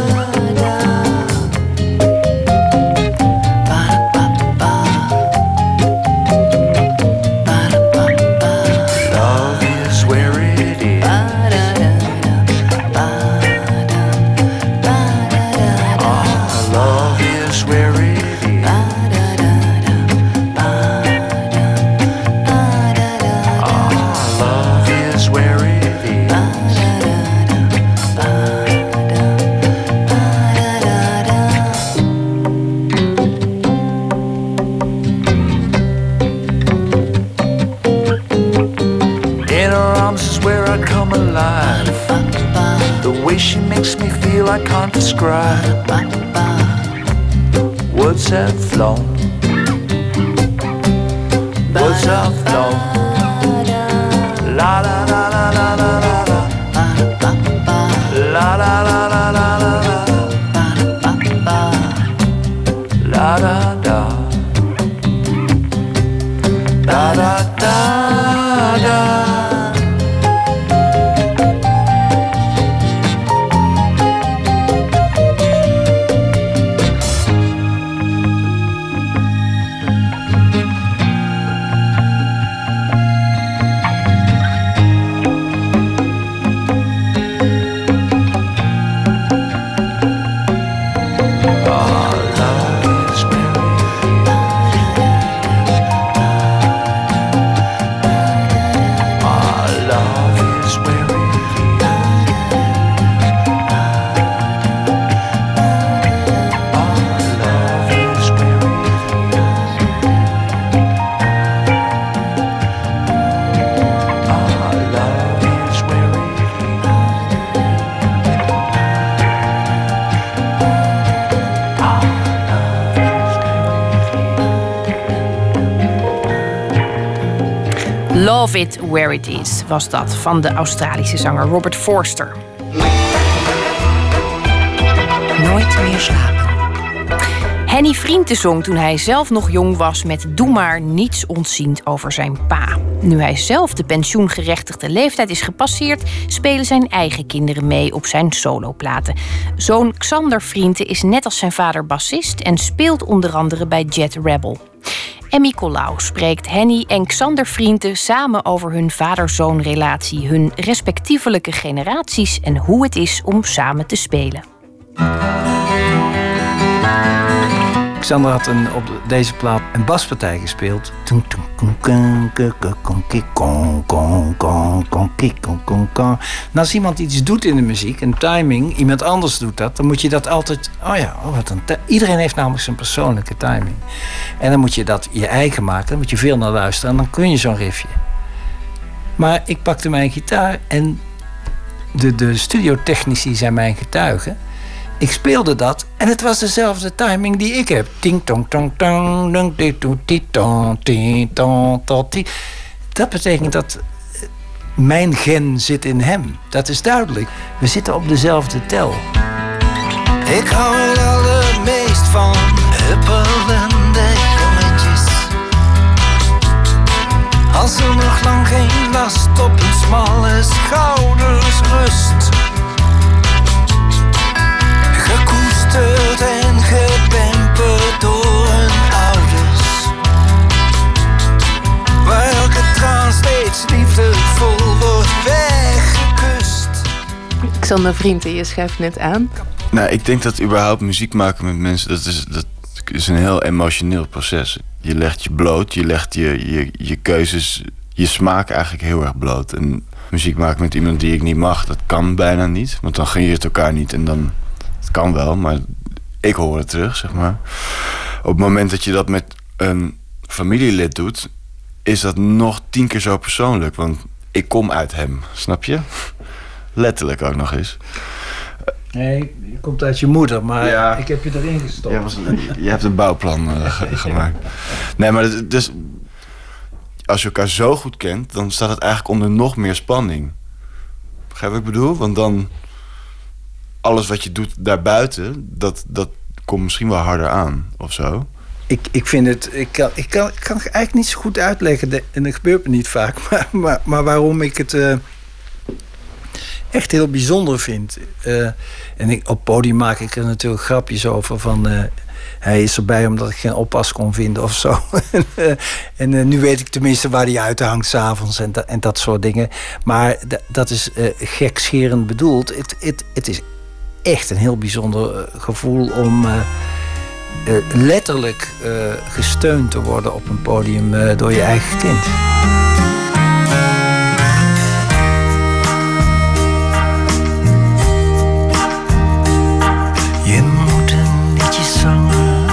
Love It Where It Is was dat van de Australische zanger Robert Forster. Nooit meer slapen. Henny Vrienden zong toen hij zelf nog jong was met Doe maar niets ontziend over zijn pa. Nu hij zelf de pensioengerechtigde leeftijd is gepasseerd, spelen zijn eigen kinderen mee op zijn soloplaten. Zoon Xander Vrienden is net als zijn vader bassist en speelt onder andere bij Jet Rebel. Emmy Colau spreekt Henny en Xander Vrienden samen over hun vader-zoon-relatie, hun respectievelijke generaties en hoe het is om samen te spelen. Xander had een, op deze plaat een baspartij gespeeld. En als iemand iets doet in de muziek, een timing, iemand anders doet dat, dan moet je dat altijd. Oh ja, oh wat een iedereen heeft namelijk zijn persoonlijke timing. En dan moet je dat je eigen maken, dan moet je veel naar luisteren en dan kun je zo'n riffje. Maar ik pakte mijn gitaar en de, de studiotechnici zijn mijn getuigen. Ik speelde dat en het was dezelfde timing die ik heb. Ting tong tong tong dong di ti tong ti tong to ti. Dat betekent dat eh, mijn gen zit in hem. Dat is duidelijk. We zitten op dezelfde tel. Ik hou het allermeest van huppelende jongetjes. Als er nog lang geen last op hun smalle schouders rust. Gekoesterd en gepemperd door hun ouders. Waar elke traan steeds liefdevol wordt weggekust. Xander Vrienden, je schuift net aan. Nou, ik denk dat überhaupt muziek maken met mensen, dat is, dat is een heel emotioneel proces. Je legt je bloot, je legt je, je, je keuzes, je smaak eigenlijk heel erg bloot. En muziek maken met iemand die ik niet mag, dat kan bijna niet. Want dan gun je het elkaar niet en dan... Het kan wel, maar ik hoor het terug, zeg maar. Op het moment dat je dat met een familielid doet... is dat nog tien keer zo persoonlijk. Want ik kom uit hem, snap je? Letterlijk ook nog eens. Nee, je komt uit je moeder, maar Ja. ik heb je erin gestopt. Jij was, je hebt een bouwplan eh, ge- gemaakt. Nee, maar het- dus als je elkaar zo goed kent, dan staat het eigenlijk onder nog meer spanning. Begrijp wat ik bedoel? Want dan alles wat je doet daarbuiten, dat, dat komt misschien wel harder aan of zo. Ik, ik vind het, ik kan, ik, kan, ik kan het eigenlijk niet zo goed uitleggen. En dat gebeurt me niet vaak. Maar, maar, maar waarom ik het eh, echt heel bijzonder vind. Eh, en ik, op podium maak ik er natuurlijk grapjes over van. eh, hij is erbij omdat ik geen oppas kon vinden of zo. en nu weet ik tenminste waar hij uithangt s'avonds en, en dat soort dingen. Maar dat is gekscherend bedoeld. Het is echt een heel bijzonder eh, gevoel om. eh, eh, letterlijk gesteund te worden op een podium door je eigen kind. Je moet een liedje zangen,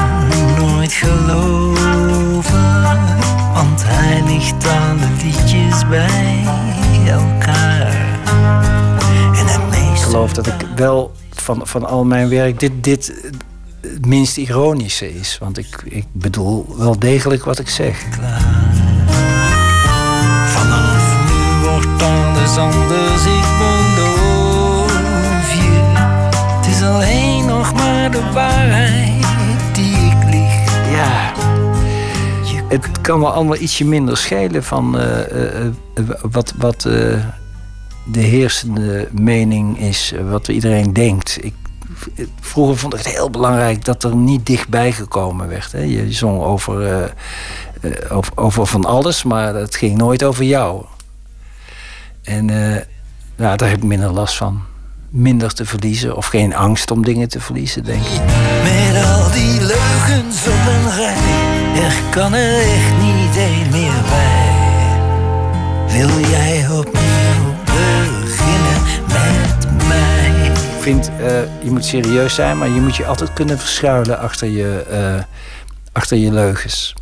nooit geloven. Want hij ligt alle liedjes bij elkaar. En het Ik geloof dat ik wel van, van al mijn werk dit, dit het minst ironische is. Want ik, ik bedoel wel degelijk wat ik zeg. Vanaf nu wordt alles anders, ik beloof je. Het is alleen nog maar de waarheid die ik lieg. Ja. Het kan wel allemaal ietsje minder schelen van eh, eh, eh, wat, wat eh, de heersende mening is, eh, wat iedereen denkt. Ik, vroeger vond ik het heel belangrijk dat er niet dichtbij gekomen werd. Hè. Je zong over, eh, eh, over, over van alles, maar het ging nooit over jou. En nou, daar heb ik minder last van. Minder te verliezen of geen angst om dingen te verliezen, denk ik. Met al die leugens op een rij, er kan er echt niet één meer bij. Wil jij beginnen vind, eh, je moet serieus zijn, maar je moet je altijd kunnen verschuilen achter je, eh, achter je leugens.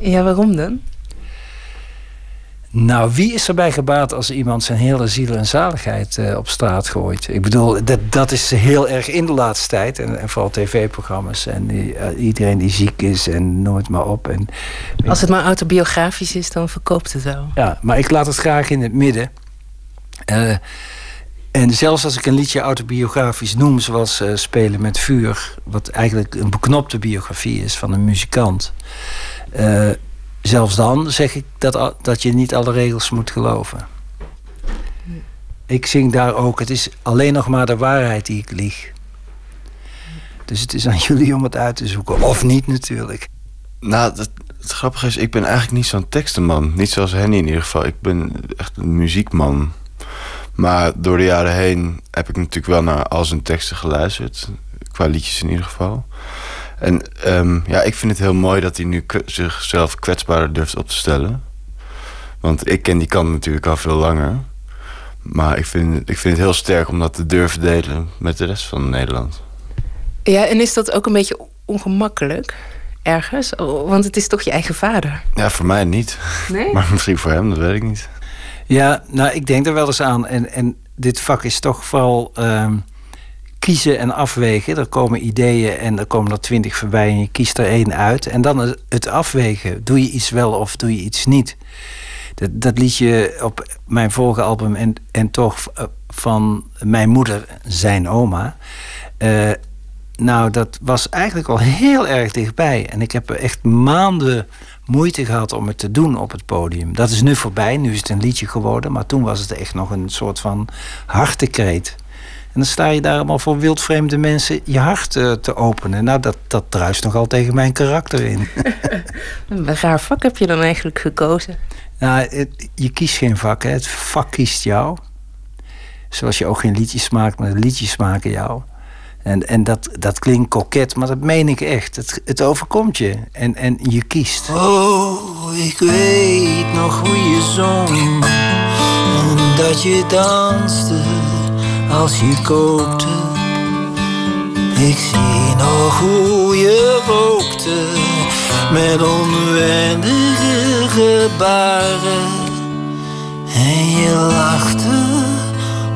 Ja, waarom dan? Nou, wie is erbij gebaat als iemand zijn hele ziel en zaligheid eh, op straat gooit? Ik bedoel, dat, dat is heel erg in de laatste tijd. En, en vooral tv-programma's en die, iedereen die ziek is en het maar op. En, Als het maar autobiografisch is, dan verkoopt het wel. Ja, maar ik laat het graag in het midden. Eh, en zelfs als ik een liedje autobiografisch noem, zoals eh, Spelen met Vuur, wat eigenlijk een beknopte biografie is van een muzikant. eh, zelfs dan zeg ik dat, dat je niet alle regels moet geloven. Ik zing daar ook, het is alleen nog maar de waarheid die ik lieg. Dus het is aan jullie om het uit te zoeken. Of niet natuurlijk. Nou, het grappige is, ik ben eigenlijk niet zo'n tekstenman. Niet zoals Henny in ieder geval. Ik ben echt een muziekman. Maar door de jaren heen heb ik natuurlijk wel naar al zijn teksten geluisterd. Qua liedjes in ieder geval. En ehm, ja, ik vind het heel mooi dat hij nu zichzelf kwetsbaarder durft op te stellen. Want ik ken die kant natuurlijk al veel langer. Maar ik vind, ik vind het heel sterk om dat te durven delen met de rest van Nederland. Ja, en is dat ook een beetje ongemakkelijk? Ergens? Want het is toch je eigen vader? Ja, voor mij niet. Nee? Maar misschien voor hem, dat weet ik niet. Ja, nou, ik denk er wel eens aan. En, en dit vak is toch vooral ehm, kiezen en afwegen. Er komen ideeën en er komen er twintig voorbij en je kiest er één uit. En dan het afwegen. Doe je iets wel of doe je iets niet? Dat, dat liedje op mijn vorige album en, en toch eh, van mijn moeder, zijn oma. Uh, nou, dat was eigenlijk al heel erg dichtbij. En ik heb echt maanden moeite gehad om het te doen op het podium. Dat is nu voorbij, nu is het een liedje geworden. Maar toen was het echt nog een soort van hartekreet. En dan sta je daar allemaal voor wildvreemde mensen je hart uh, te openen. Nou, dat, dat druist nogal tegen mijn karakter in. een raar vak heb je dan eigenlijk gekozen? Nou, je kiest geen vak, hè. het vak kiest jou. Zoals je ook geen liedjes maakt, maar liedjes maken jou. En, en dat, dat klinkt koket, maar dat meen ik echt. Het, het overkomt je en, en je kiest. Oh, ik weet nog hoe je zong. En dat je danste als je kookte. Ik zie nog hoe je rookte met onwendige gebaren. En je lachte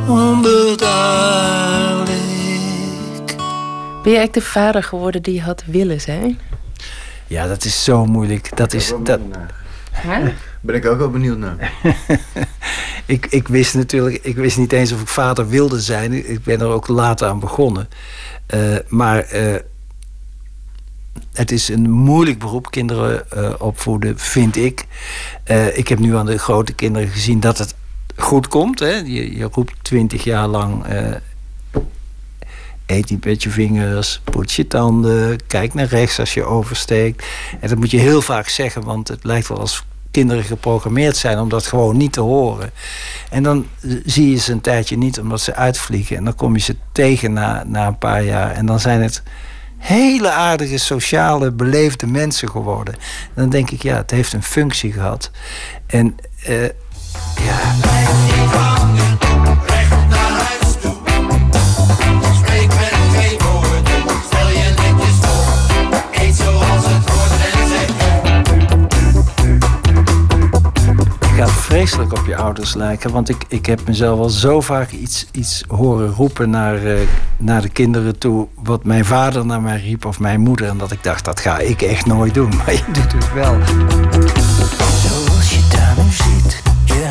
onbeduidelijk. Ben je eigenlijk de vader geworden die je had willen zijn? Ja, dat is zo moeilijk. Dat is, dat... Ben ik ook wel benieuwd naar. ik, ik wist natuurlijk, ik wist niet eens of ik vader wilde zijn. Ik ben er ook later aan begonnen. Uh, maar uh, het is een moeilijk beroep, kinderen uh, opvoeden, vind ik. ik heb nu aan de grote kinderen gezien dat het goed komt. Hè? Je, je roept twintig jaar lang eet niet met je vingers, poets je tanden, kijk naar rechts als je oversteekt. En dat moet je heel vaak zeggen, want het lijkt wel als kinderen geprogrammeerd zijn om dat gewoon niet te horen. En dan zie je ze een tijdje niet omdat ze uitvliegen. En dan kom je ze tegen na, na een paar jaar. En dan zijn het hele aardige, sociale, beleefde mensen geworden. En dan denk ik, ja, het heeft een functie gehad. En uh, ja. Vreselijk op je ouders lijken. Want ik, ik heb mezelf al zo vaak iets, iets horen roepen naar, uh, naar de kinderen toe. Wat mijn vader naar mij riep of mijn moeder. En dat ik dacht, dat ga ik echt nooit doen. Maar je doet het wel. Zoals je daar nu ziet, je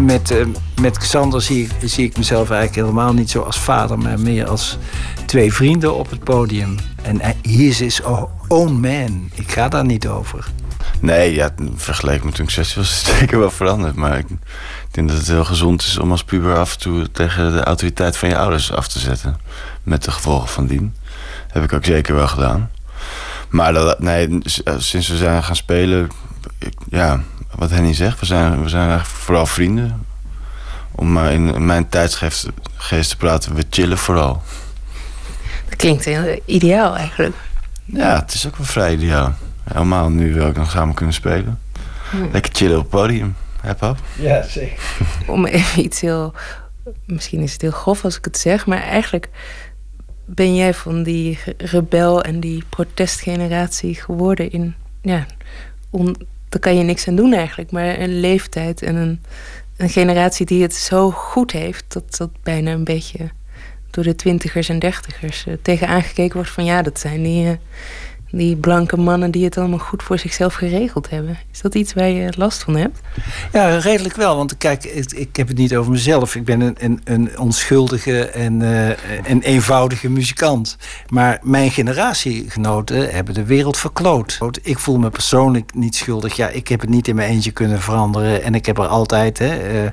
Met... Uh, met Xander zie, zie ik mezelf eigenlijk helemaal niet zo als vader, maar meer als twee vrienden op het podium. En hij is his own man. Ik ga daar niet over. Nee, ja, vergeleken met toen ik 16 was, is het zeker wel veranderd. Maar ik denk dat het heel gezond is om als puber af en toe tegen de autoriteit van je ouders af te zetten. Met de gevolgen van dien. Heb ik ook zeker wel gedaan. Maar dat, nee, sinds we zijn gaan spelen, ik, ja, wat Henny zegt, we zijn, we zijn eigenlijk vooral vrienden om maar in mijn tijdsgeest te praten, we chillen vooral. Dat klinkt heel ideaal eigenlijk. Ja, het is ook wel vrij ideaal. Helemaal nu wil ik nog samen kunnen spelen. Lekker chillen op het podium. Heb op? Ja, zeker. Om even iets heel... Misschien is het heel grof als ik het zeg, maar eigenlijk ben jij van die rebel en die protestgeneratie geworden in... Ja, on, daar kan je niks aan doen eigenlijk, maar een leeftijd en een een generatie die het zo goed heeft, dat dat bijna een beetje door de twintigers en dertigers uh, tegen aangekeken wordt van ja, dat zijn die, uh, die blanke mannen die het allemaal goed voor zichzelf geregeld hebben. Is dat iets waar je last van hebt? Ja, redelijk wel. Want kijk, ik, heb het niet over mezelf. Ik ben een, een, een onschuldige en een eenvoudige muzikant. Maar mijn generatiegenoten hebben de wereld verkloot. Ik voel me persoonlijk niet schuldig. Ja, ik heb het niet in mijn eentje kunnen veranderen. En ik heb er altijd... Hè, uh,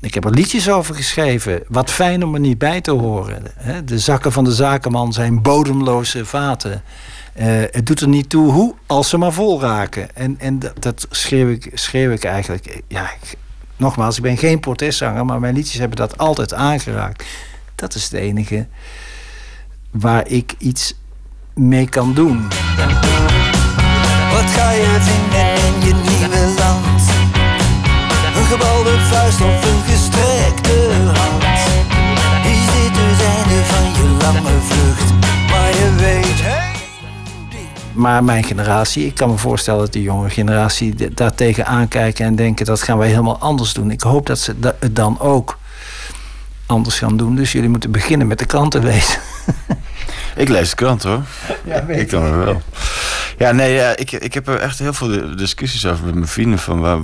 ik heb er liedjes over geschreven. Wat fijn om er niet bij te horen. De zakken van de zakenman zijn bodemloze vaten. Uh, het doet er niet toe hoe, als ze maar vol raken. En, en dat, dat schreeuw, ik, schreeuw ik eigenlijk. Ja, ik, nogmaals, ik ben geen protestzanger, maar mijn liedjes hebben dat altijd aangeraakt. Dat is het enige waar ik iets mee kan doen. Wat ga je vinden in je nieuwe land? Een gebalde vuist of een gestrekte hand? Is dit het einde van lange vlucht. Maar je weet. Maar mijn generatie, ik kan me voorstellen dat de jonge generatie d- daar tegen aankijken en denken dat gaan wij helemaal anders doen. Ik hoop dat ze het dan ook anders gaan doen. Dus jullie moeten beginnen met de kranten lezen. Ik lees de krant hoor. Ja, weet ik dan weer wel. Ja, nee, ja, ik, ik heb er echt heel veel discussies over met mijn vrienden. Van waar,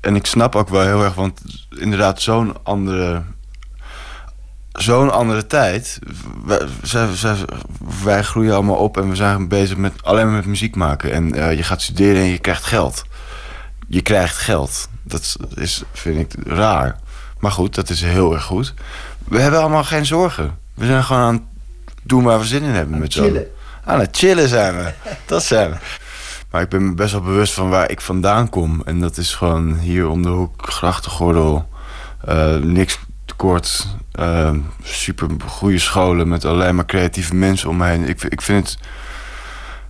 en ik snap ook wel heel erg, want inderdaad, zo'n andere. Zo'n andere tijd. Wij, zij, zij- wij groeien allemaal op en we zijn bezig met alleen maar met muziek maken. En eh, je gaat studeren en je krijgt geld. Je krijgt geld. Dat is, vind ik raar. Maar goed, dat is heel erg goed. We hebben allemaal geen zorgen. We zijn gewoon aan het doen waar we zin in hebben met chillen. Aan het chillen zijn we. Dat zijn we. Maar ik ben me best wel bewust van waar ik vandaan kom. En dat is gewoon hier om de hoek, grachtengordel. eh, niks tekort. Eh, super goede scholen met alleen maar creatieve mensen om me heen. Ik, ik vind het...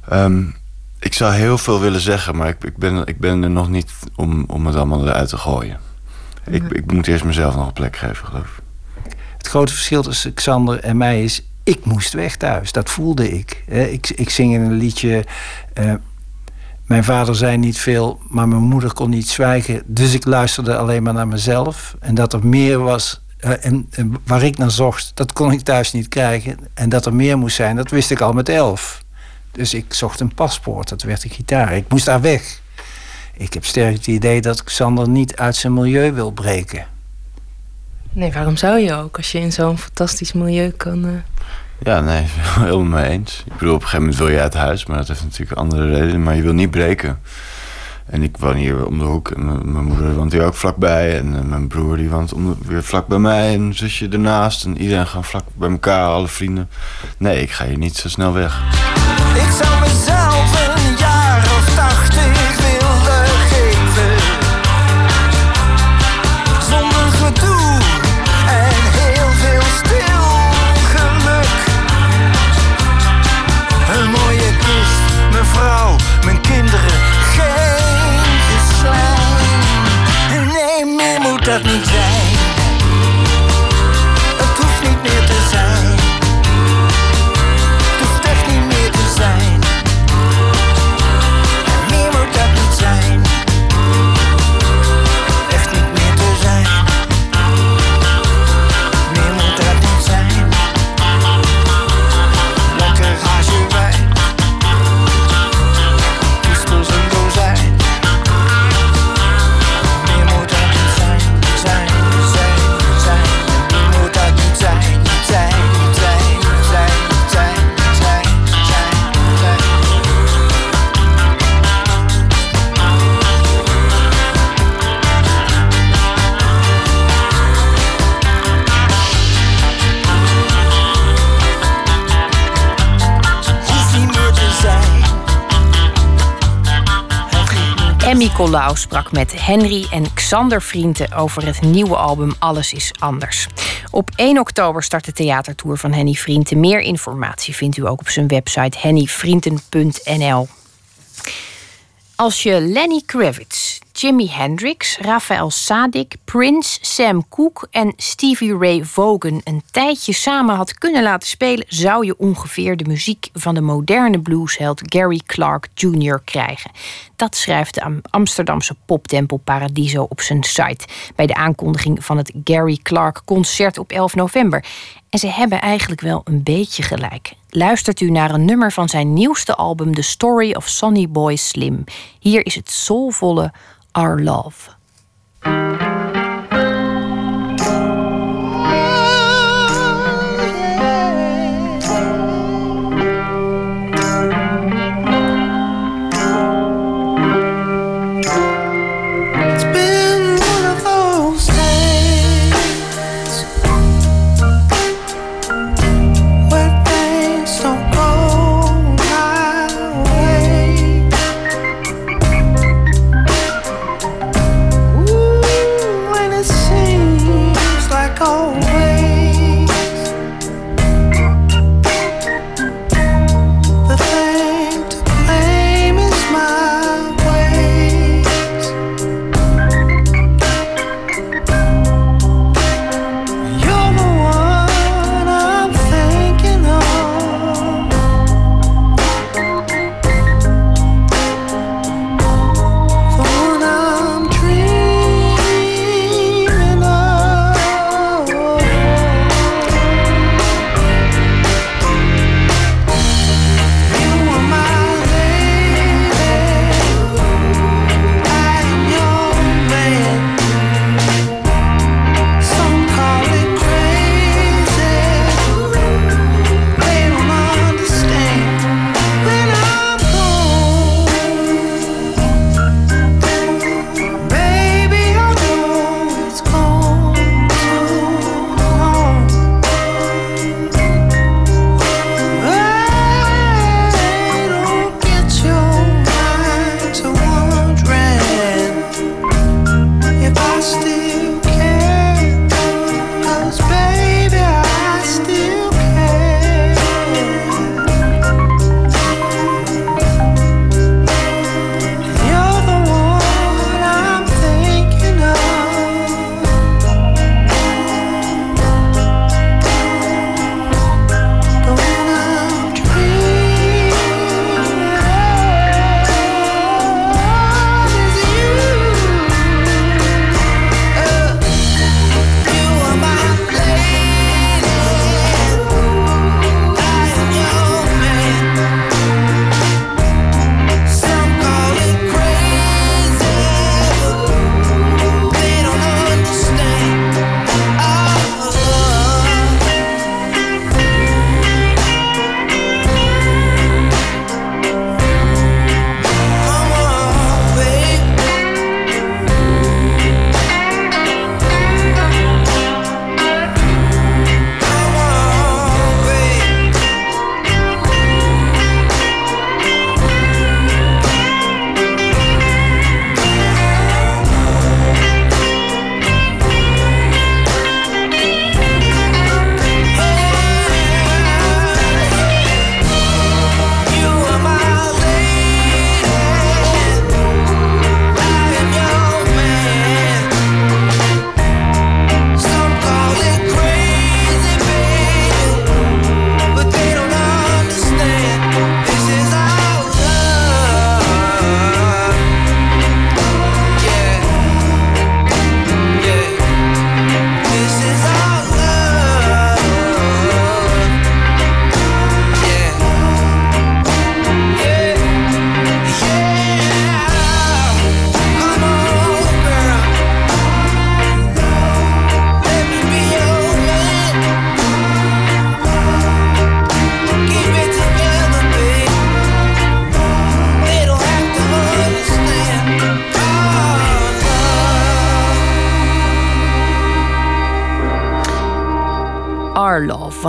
ehm, ik zou heel veel willen zeggen, maar ik, ik, ben, ik ben er nog niet om, om het allemaal eruit te gooien. Ik, ik moet eerst mezelf nog een plek geven, geloof ik. Het grote verschil tussen Xander en mij is... ik moest weg thuis, dat voelde ik. Hè, Ik, ik zing in een liedje... eh, mijn vader zei niet veel, maar mijn moeder kon niet zwijgen. Dus ik luisterde alleen maar naar mezelf. En dat er meer was en, en waar ik naar zocht, dat kon ik thuis niet krijgen. En dat er meer moest zijn, dat wist ik al met elf. Dus ik zocht een paspoort, dat werd een gitaar. Ik moest daar weg. Ik heb sterk het idee dat Xander niet uit zijn milieu wil breken. Nee, waarom zou je ook? Als je in zo'n fantastisch milieu kan... eh, Ja, nee, helemaal mee eens. Ik bedoel, op een gegeven moment wil je uit huis, maar dat heeft natuurlijk andere redenen. Maar je wil niet breken. En ik woon hier om de hoek. En mijn- moeder woont hier ook vlakbij. En eh, mijn broer die woont weer vlak bij mij. En zusje ernaast. En iedereen gaat vlak bij elkaar, alle vrienden. Nee, ik ga hier niet zo snel weg. Ik zou mezelf meer moet dat Colau sprak met Henry en Xander Vrienden over het nieuwe album Alles is Anders. Op 1 oktober start de theatertour van Henny Vrienden. Meer informatie vindt u ook op zijn website hennyvrienden.nl. Als je Lenny Kravitz, Jimi Hendrix, Raphael Sadik, Prince, Sam Cooke en Stevie Ray Vaughan een tijdje samen had kunnen laten spelen, zou je ongeveer de muziek van de moderne bluesheld Gary Clark Jr. krijgen. Dat schrijft de Am- Amsterdamse poptempel Paradiso op zijn site bij de aankondiging van het Gary Clark concert op 11 november. En ze hebben eigenlijk wel een beetje gelijk. Luistert u naar een nummer van zijn nieuwste album The Story of Sonny Boy Slim. Hier is het soulvolle Our Love.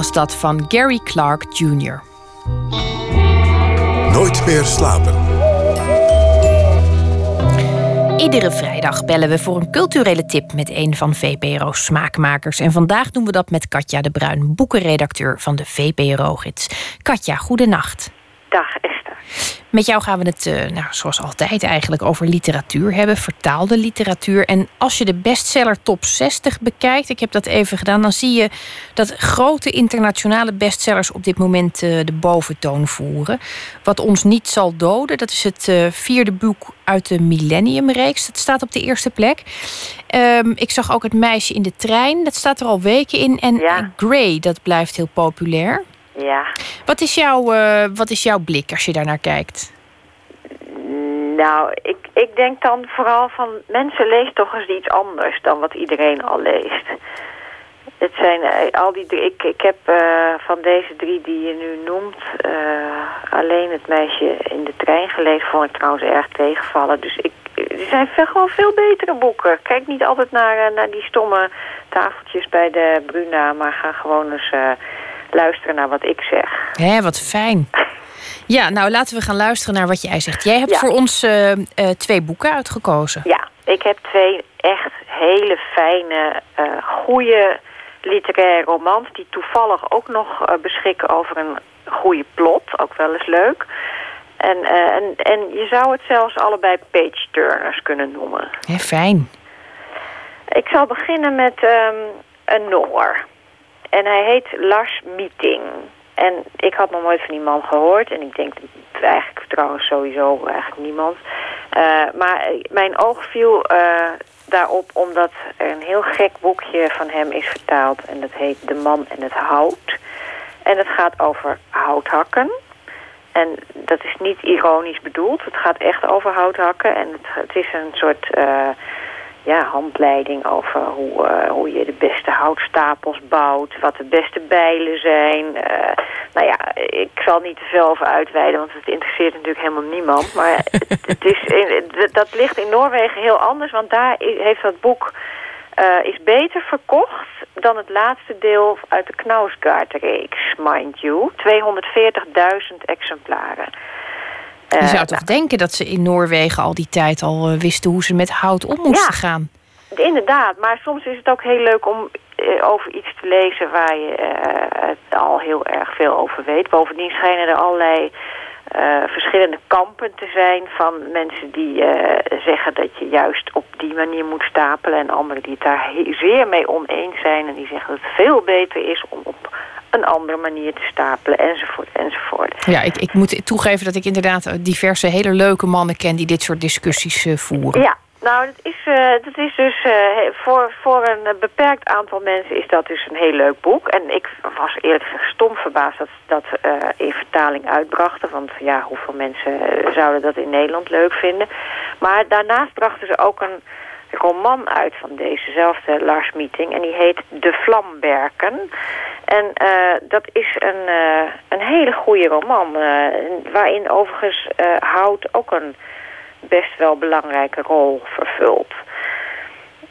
Was dat van Gary Clark Jr. Nooit meer slapen. Iedere vrijdag bellen we voor een culturele tip met een van VPRO's smaakmakers. En vandaag doen we dat met Katja de Bruin, boekenredacteur van de VPRO-gids. Katja, goedenacht. Dag. Met jou gaan we het, uh, nou, zoals altijd eigenlijk, over literatuur hebben, vertaalde literatuur. En als je de bestseller top 60 bekijkt, ik heb dat even gedaan, dan zie je dat grote internationale bestsellers op dit moment uh, de boventoon voeren. Wat ons niet zal doden, dat is het uh, vierde boek uit de Millennium-reeks. Dat staat op de eerste plek. Um, ik zag ook het meisje in de trein, dat staat er al weken in. En ja. Grey, dat blijft heel populair. Ja. Wat is, jouw, uh, wat is jouw blik als je daarnaar kijkt? Nou, ik, ik denk dan vooral van... mensen lezen toch eens iets anders dan wat iedereen al leest. Het zijn uh, al die drie... Ik, ik heb uh, van deze drie die je nu noemt... alleen het meisje in de trein gelezen. Vond ik trouwens erg tegenvallen. Dus ik, er zijn gewoon veel betere boeken. Kijk niet altijd naar, naar die stomme tafeltjes bij de Bruna... maar ga gewoon eens luisteren naar wat ik zeg. Hé, wat fijn. Ja, nou laten we gaan luisteren naar wat jij zegt. Jij hebt Ja. voor ons eh, eh, twee boeken uitgekozen. Ja, ik heb twee echt hele fijne, eh goede literaire romans... die toevallig ook nog beschikken over een goede plot. Ook wel eens leuk. En, en, en je zou het zelfs allebei page-turners kunnen noemen. Hé, fijn. Ik zal beginnen met ehm, een Noor. En hij heet Lars Meeting. En ik had nog nooit van die man gehoord. En ik denk eigenlijk trouwens sowieso eigenlijk niemand. Eh, maar mijn oog viel eh, daarop omdat er een heel gek boekje van hem is vertaald. En dat heet De Man en het Hout. En het gaat over houthakken. En dat is niet ironisch bedoeld. Het gaat echt over houthakken. En het, het is een soort eh, ja, handleiding over hoe, eh, hoe je de beste houtstapels bouwt. Wat de beste bijlen zijn. Eh, nou ja, ik zal niet te veel over uitweiden, want het interesseert natuurlijk helemaal niemand. Maar het, het is, dat ligt in Noorwegen heel anders, want daar heeft dat boek eh, is beter verkocht dan het laatste deel uit de Knausgaard-reeks, mind you. 240.000 exemplaren. Je Eh, zou toch denken dat ze in Noorwegen al die tijd al eh, wisten hoe ze met hout om moesten Ja. gaan. Inderdaad, maar soms is het ook heel leuk om eh, over iets te lezen waar je het al heel erg veel over weet. Bovendien schijnen er allerlei verschillende kampen te zijn van mensen die zeggen dat je juist op die manier moet stapelen en anderen die het daar zeer mee oneens zijn en die zeggen dat het veel beter is om op een andere manier te stapelen enzovoort enzovoort. Ja, ik, ik moet toegeven dat ik inderdaad eh, diverse hele leuke mannen ken die dit soort discussies eh, voeren. Ja, nou, dat is, eh, dat is dus voor, voor een beperkt aantal mensen is dat dus een heel leuk boek. En ik was eerlijk gezegd stom verbaasd dat ze dat eh, in vertaling uitbrachten. Want ja, hoeveel mensen zouden dat in Nederland leuk vinden. Maar daarnaast brachten ze ook een roman uit van dezezelfde Lars Meeting. En die heet De Vlamberken. En eh, dat is een, eh, een hele goede roman. eh, waarin overigens hout ook een best wel belangrijke rol vervult.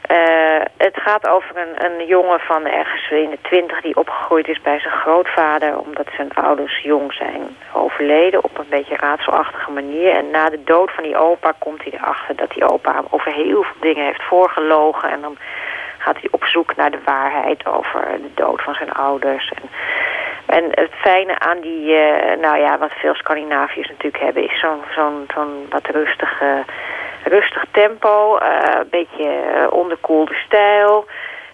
Eh, het gaat over een, een jongen van ergens in de twintig die opgegroeid is bij zijn grootvader... omdat zijn ouders jong zijn overleden op een beetje raadselachtige manier. En na de dood van die opa komt hij erachter dat die opa hem over heel veel dingen heeft voorgelogen. En dan gaat hij op zoek naar de waarheid over de dood van zijn ouders. En, en het fijne aan die, eh, nou ja, wat veel Scandinaviërs natuurlijk hebben... is zo'n zo'n zo'n wat rustige, rustig tempo, eh, een beetje eh, onderkoelde stijl...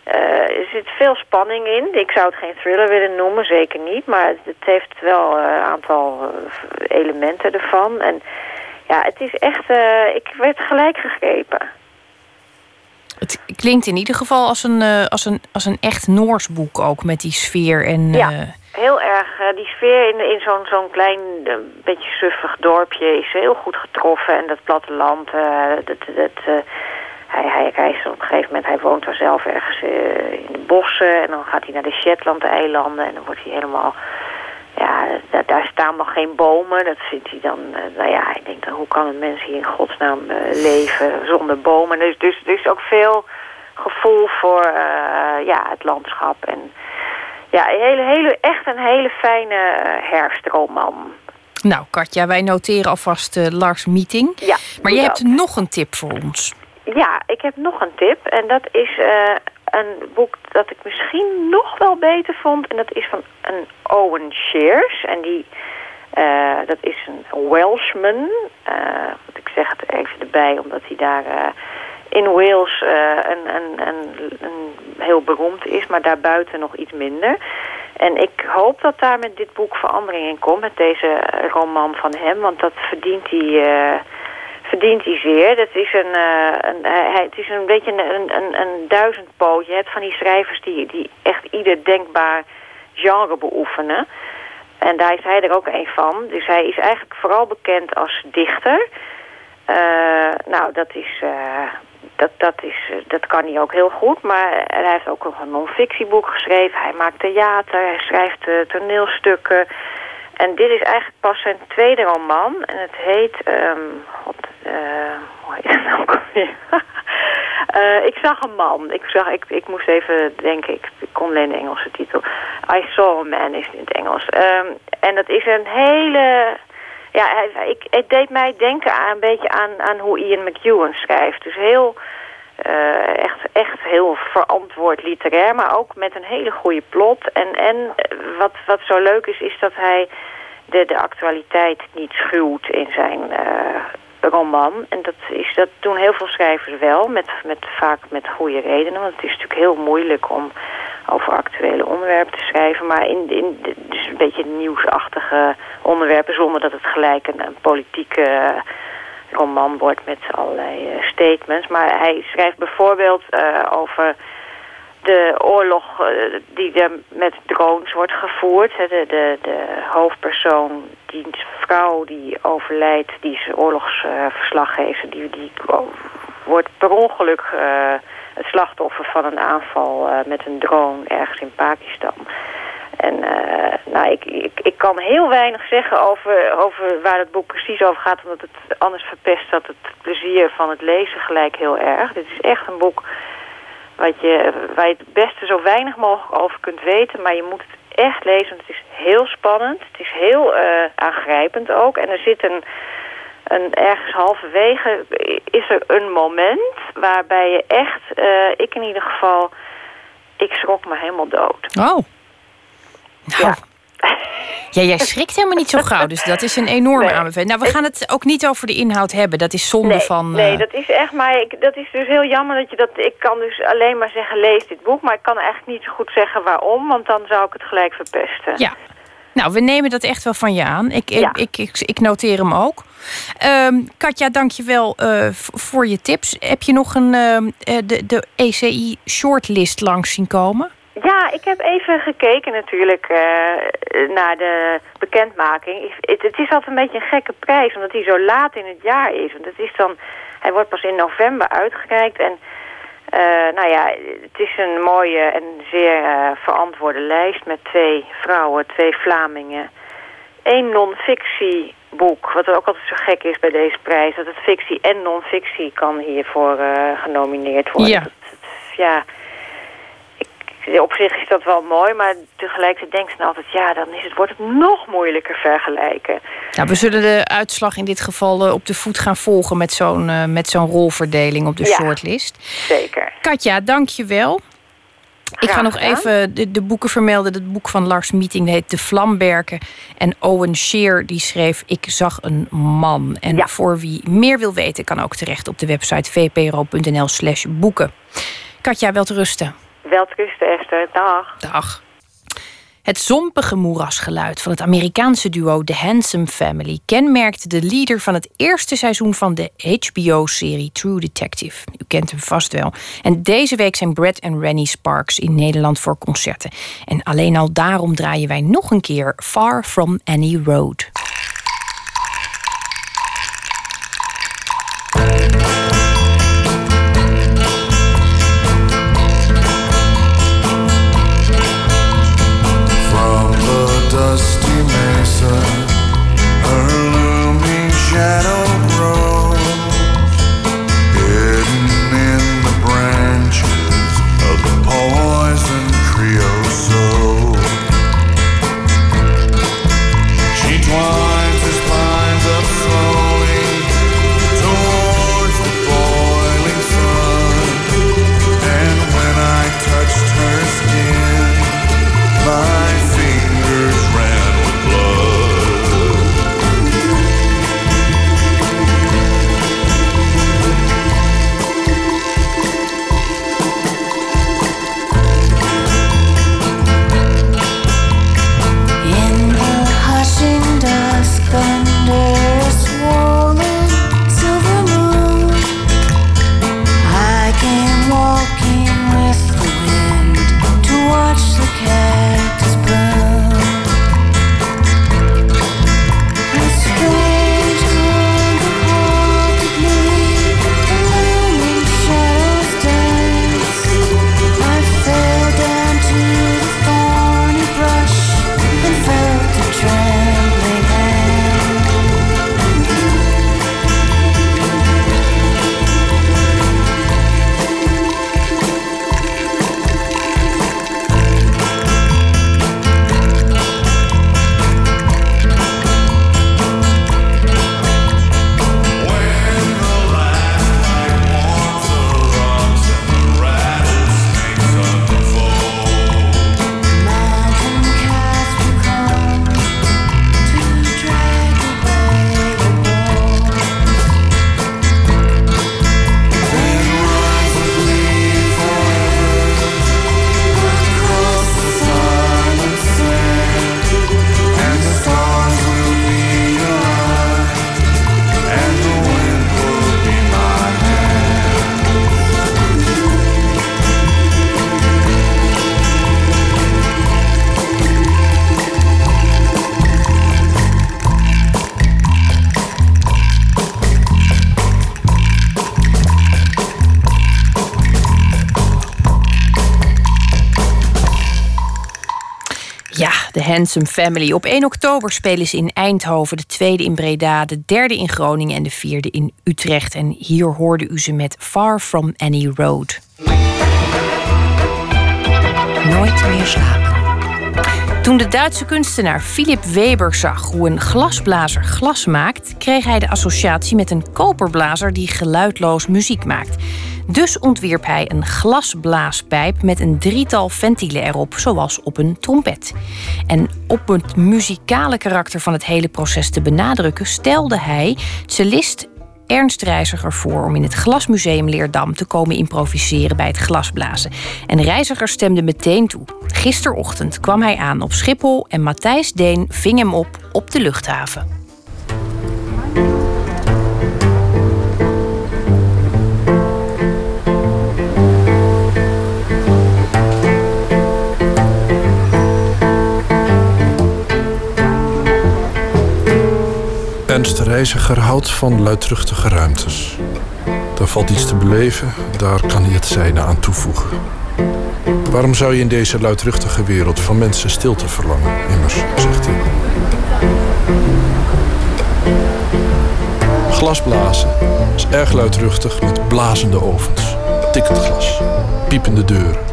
Eh, er zit veel spanning in. Ik zou het geen thriller willen noemen, zeker niet. Maar het, heeft wel een aantal elementen ervan. En ja, het is echt... ik werd gelijk gegrepen. Het klinkt in ieder geval als een, als een, als een echt Noors boek ook, met die sfeer en... Ja. Heel erg. eh, die sfeer in, in zo'n zo'n klein, eh, beetje suffig dorpje is heel goed getroffen. En dat platteland, eh, dat, dat, eh, hij, hij reist op een gegeven moment, hij woont daar zelf ergens in de bossen. En dan gaat hij naar de Shetland-eilanden en dan wordt hij helemaal... Ja, daar, staan nog geen bomen. Dat vindt hij dan... nou ja, hij denkt dan, hoe kan een mens hier in godsnaam leven zonder bomen? Dus, dus er is ook veel gevoel voor ja, het landschap en... Ja, een hele, hele, echt een hele fijne eh, herfstroman. Nou, Katja, wij noteren alvast uh, Lars Meeting. Ja, maar je hebt nog een tip voor ons. Ja, ik heb nog een tip. En dat is uh, een boek dat ik misschien nog wel beter vond. En dat is van een Owen Shears. En die, uh, dat is een Welshman. Uh, ik zeg het even erbij, omdat hij daar in Wales een, een, een, een, heel beroemd is. Maar daarbuiten nog iets minder. En ik hoop dat daar met dit boek verandering in komt. Met deze roman van hem. Want dat verdient hij verdient hij zeer. Dat is een, een, het is een beetje een, een, een van die schrijvers die, die echt ieder denkbaar genre beoefenen. En daar is hij er ook een van. Dus hij is eigenlijk vooral bekend als dichter. Nou, dat is... Dat, dat, is, dat kan hij ook heel goed, maar hij heeft ook nog een non-fictieboek geschreven. Hij maakt theater, hij schrijft toneelstukken. En dit is eigenlijk pas zijn tweede roman. En het heet... Um, God, uh, hoe heet het nou ik zag een man. Ik, zag, ik, ik moest even denken. Ik, ik kon alleen de Engelse titel. I Saw a Man is in het Engels. Um, en dat is een hele... Ja, hij, ik, het deed mij denken aan, een beetje aan, aan hoe Ian McEwan schrijft. Dus heel... Uh, echt, echt heel verantwoord literair, maar ook met een hele goede plot. En, en wat, wat zo leuk is, is dat hij de, de actualiteit niet schuwt in zijn uh, roman. En dat, is, dat doen heel veel schrijvers wel, met, met, vaak met goede redenen. Want het is natuurlijk heel moeilijk om over actuele onderwerpen te schrijven. Maar in, in dus een beetje nieuwsachtige onderwerpen, zonder dat het gelijk een, politieke roman wordt met allerlei uh, statements. Maar hij schrijft bijvoorbeeld uh, over de oorlog uh, die er met drones wordt gevoerd. De, de, de hoofdpersoon, die vrouw die overlijdt, die is oorlogsverslaggever, die, die wordt per ongeluk het slachtoffer van een aanval met een drone ergens in Pakistan. En nou, ik, ik, ik kan heel weinig zeggen over, over waar het boek precies over gaat... omdat het anders verpest dat het plezier van het lezen gelijk heel erg. Dit is echt een boek wat je, waar je het beste zo weinig mogelijk over kunt weten... maar je moet het echt lezen, want het is heel spannend. Het is heel uh, aangrijpend ook. En er zit een, een ergens halverwege is er een moment... waarbij je echt, uh, ik in ieder geval... ik schrok me helemaal dood. Oh. Nou. Ja. Ja, jij schrikt helemaal niet zo gauw, dus dat is een enorme nee. aanbeveling. Nou, we gaan het ook niet over de inhoud hebben. Dat is zonde nee, van... Nee, dat is echt maar... Ik, dat is dus heel jammer dat je dat... Ik kan dus alleen maar zeggen, lees dit boek. Maar ik kan eigenlijk niet zo goed zeggen waarom. Want dan zou ik het gelijk verpesten. Ja. Nou, we nemen dat echt wel van je aan. Ik, ja. ik, ik, ik, noteer hem ook. Um, Katja, dank je wel uh, voor je tips. Heb je nog een, uh, de, de ECI shortlist langs zien komen? Ja, ik heb even gekeken natuurlijk uh, naar de bekendmaking. Het, het, is altijd een beetje een gekke prijs, omdat hij zo laat in het jaar is. Want het is dan, hij wordt pas in november uitgereikt. En uh, nou ja, het is een mooie en zeer uh, verantwoorde lijst met twee vrouwen, twee Vlamingen. Eén non-fictieboek, wat ook altijd zo gek is bij deze prijs. Dat het fictie en non-fictie kan hiervoor genomineerd worden. Ja. Dat, dat, ja op zich is dat wel mooi, maar tegelijkertijd denkt ze altijd... ja, dan is het, wordt het nog moeilijker vergelijken. Nou, we zullen de uitslag in dit geval uh, op de voet gaan volgen... met zo'n met zo'n rolverdeling op de ja, shortlist. zeker. Katja, dank je wel. Ik ga nog even de, de, boeken vermelden. Het boek van Lars Meeting heet De Vlamberken. En Owen Shear die schreef Ik zag een man. En ja. voor wie meer wil weten... kan ook terecht op de website vpro.nl slash boeken. Katja, wel te rusten. Welterusten, Esther. Dag. Dag. Het zompige moerasgeluid van het Amerikaanse duo The Handsome Family kenmerkte de leader van het eerste seizoen van de HBO-serie True Detective. U kent hem vast wel. En deze week zijn Brad en Rennie Sparks in Nederland voor concerten. En alleen al daarom draaien wij nog een keer Far From Any Road. Handsome Family. Op 1 oktober spelen ze in Eindhoven, de tweede in Breda, de derde in Groningen en de vierde in Utrecht. En hier hoorde u ze met Far From Any Road. Nooit meer slapen. Toen de Duitse kunstenaar Philip Weber zag hoe een glasblazer glas maakt, kreeg hij de associatie met een koperblazer die geluidloos muziek maakt. Dus ontwierp hij een glasblaaspijp met een drietal ventielen erop, zoals op een trompet. En op het muzikale karakter van het hele proces te benadrukken, stelde hij cellist Ernst Reiziger voor om in het Glasmuseum Leerdam te komen improviseren bij het glasblazen. En Reiziger stemde meteen toe. Gisterochtend kwam hij aan op Schiphol en Matthijs Deen ving hem op op de luchthaven. Ernst Reiziger houdt van luidruchtige ruimtes. Daar valt iets te beleven, daar kan hij het zijne aan toevoegen. Waarom zou je in deze luidruchtige wereld van mensen stilte verlangen, immers, zegt hij. Glasblazen is erg luidruchtig met blazende ovens, tikkend glas, piepende deuren.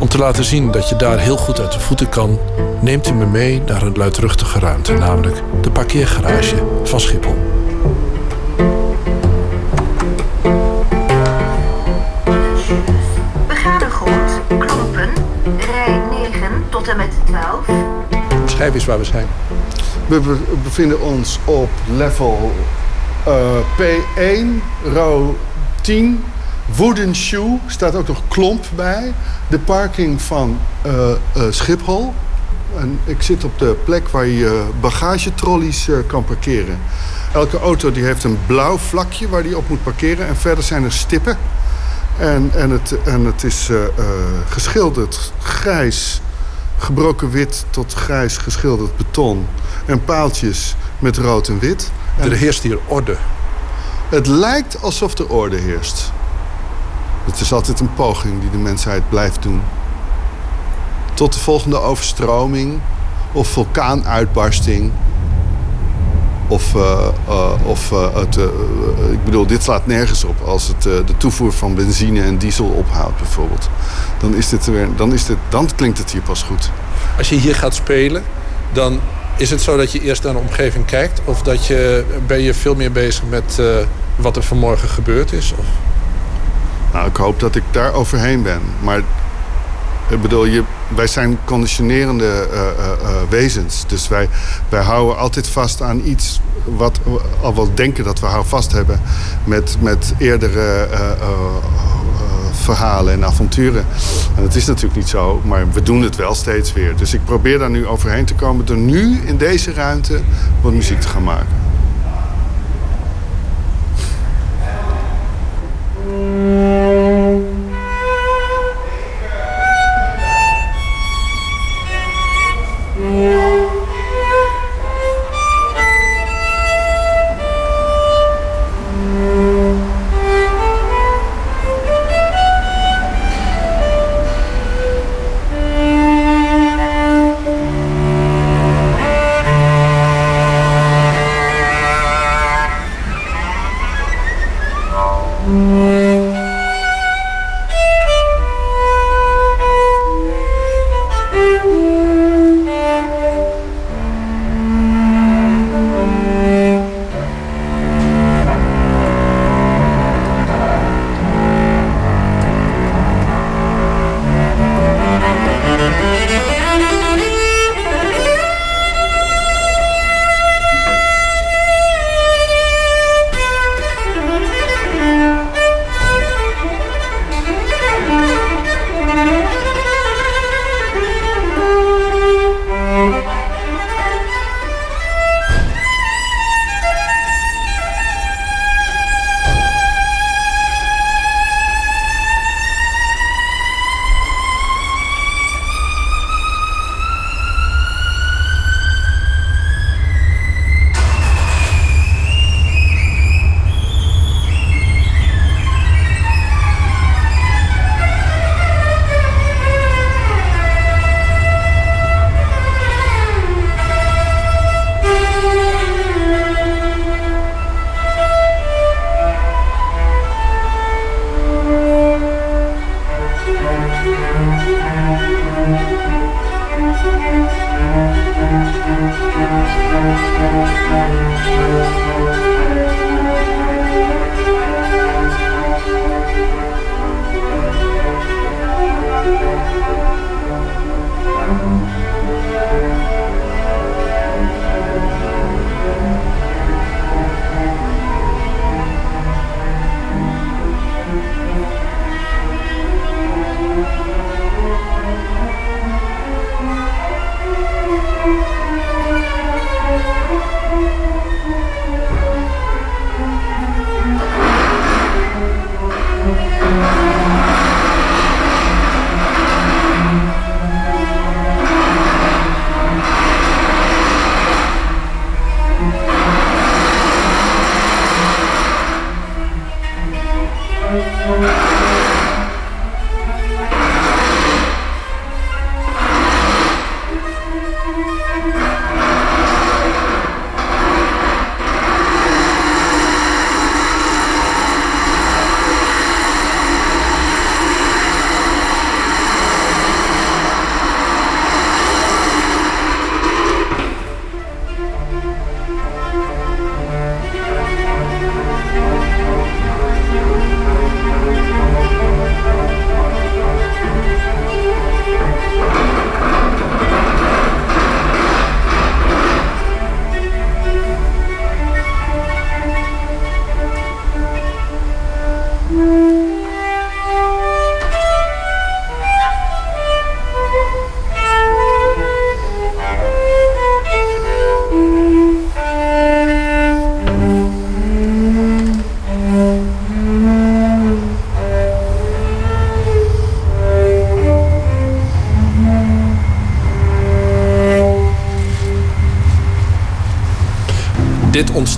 Om te laten zien dat je daar heel goed uit de voeten kan, neemt u me mee naar een luidruchtige ruimte, namelijk de parkeergarage van Schiphol. Begaangrond, Klompen, rij 9 tot en met 12. Schrijf eens waar we zijn. We be- bevinden ons op level eh, P1, row 10. Wooden Shoe, staat ook nog klomp bij. De parking van eh, eh, Schiphol. En ik zit op de plek waar je bagagetrollies eh, kan parkeren. Elke auto die heeft een blauw vlakje waar die op moet parkeren. En verder zijn er stippen. En, en, het, en het is geschilderd grijs, gebroken wit tot grijs geschilderd beton. En paaltjes met rood en wit. Er heerst hier orde. Het lijkt alsof er orde heerst. Het is altijd een poging die de mensheid blijft doen. Tot de volgende overstroming of vulkaanuitbarsting. Of, eh, eh, of eh, het, ik bedoel, dit slaat nergens op. Als het de toevoer van benzine en diesel ophoudt bijvoorbeeld. Dan, is dit weer, dan, is dit, dan klinkt het hier pas goed. Als je hier gaat spelen, dan is het zo dat je eerst naar de omgeving kijkt? Of dat je, ben je veel meer bezig met wat er vanmorgen gebeurd is? Of? Nou, ik hoop dat ik daar overheen ben. Maar ik bedoel, je, wij zijn conditionerende eh, eh, eh, wezens. Dus wij, wij houden altijd vast aan iets wat we al wel denken dat we houvast hebben met, met eerdere verhalen en avonturen. En dat is natuurlijk niet zo, maar we doen het wel steeds weer. Dus ik probeer daar nu overheen te komen door nu in deze ruimte wat muziek te gaan maken.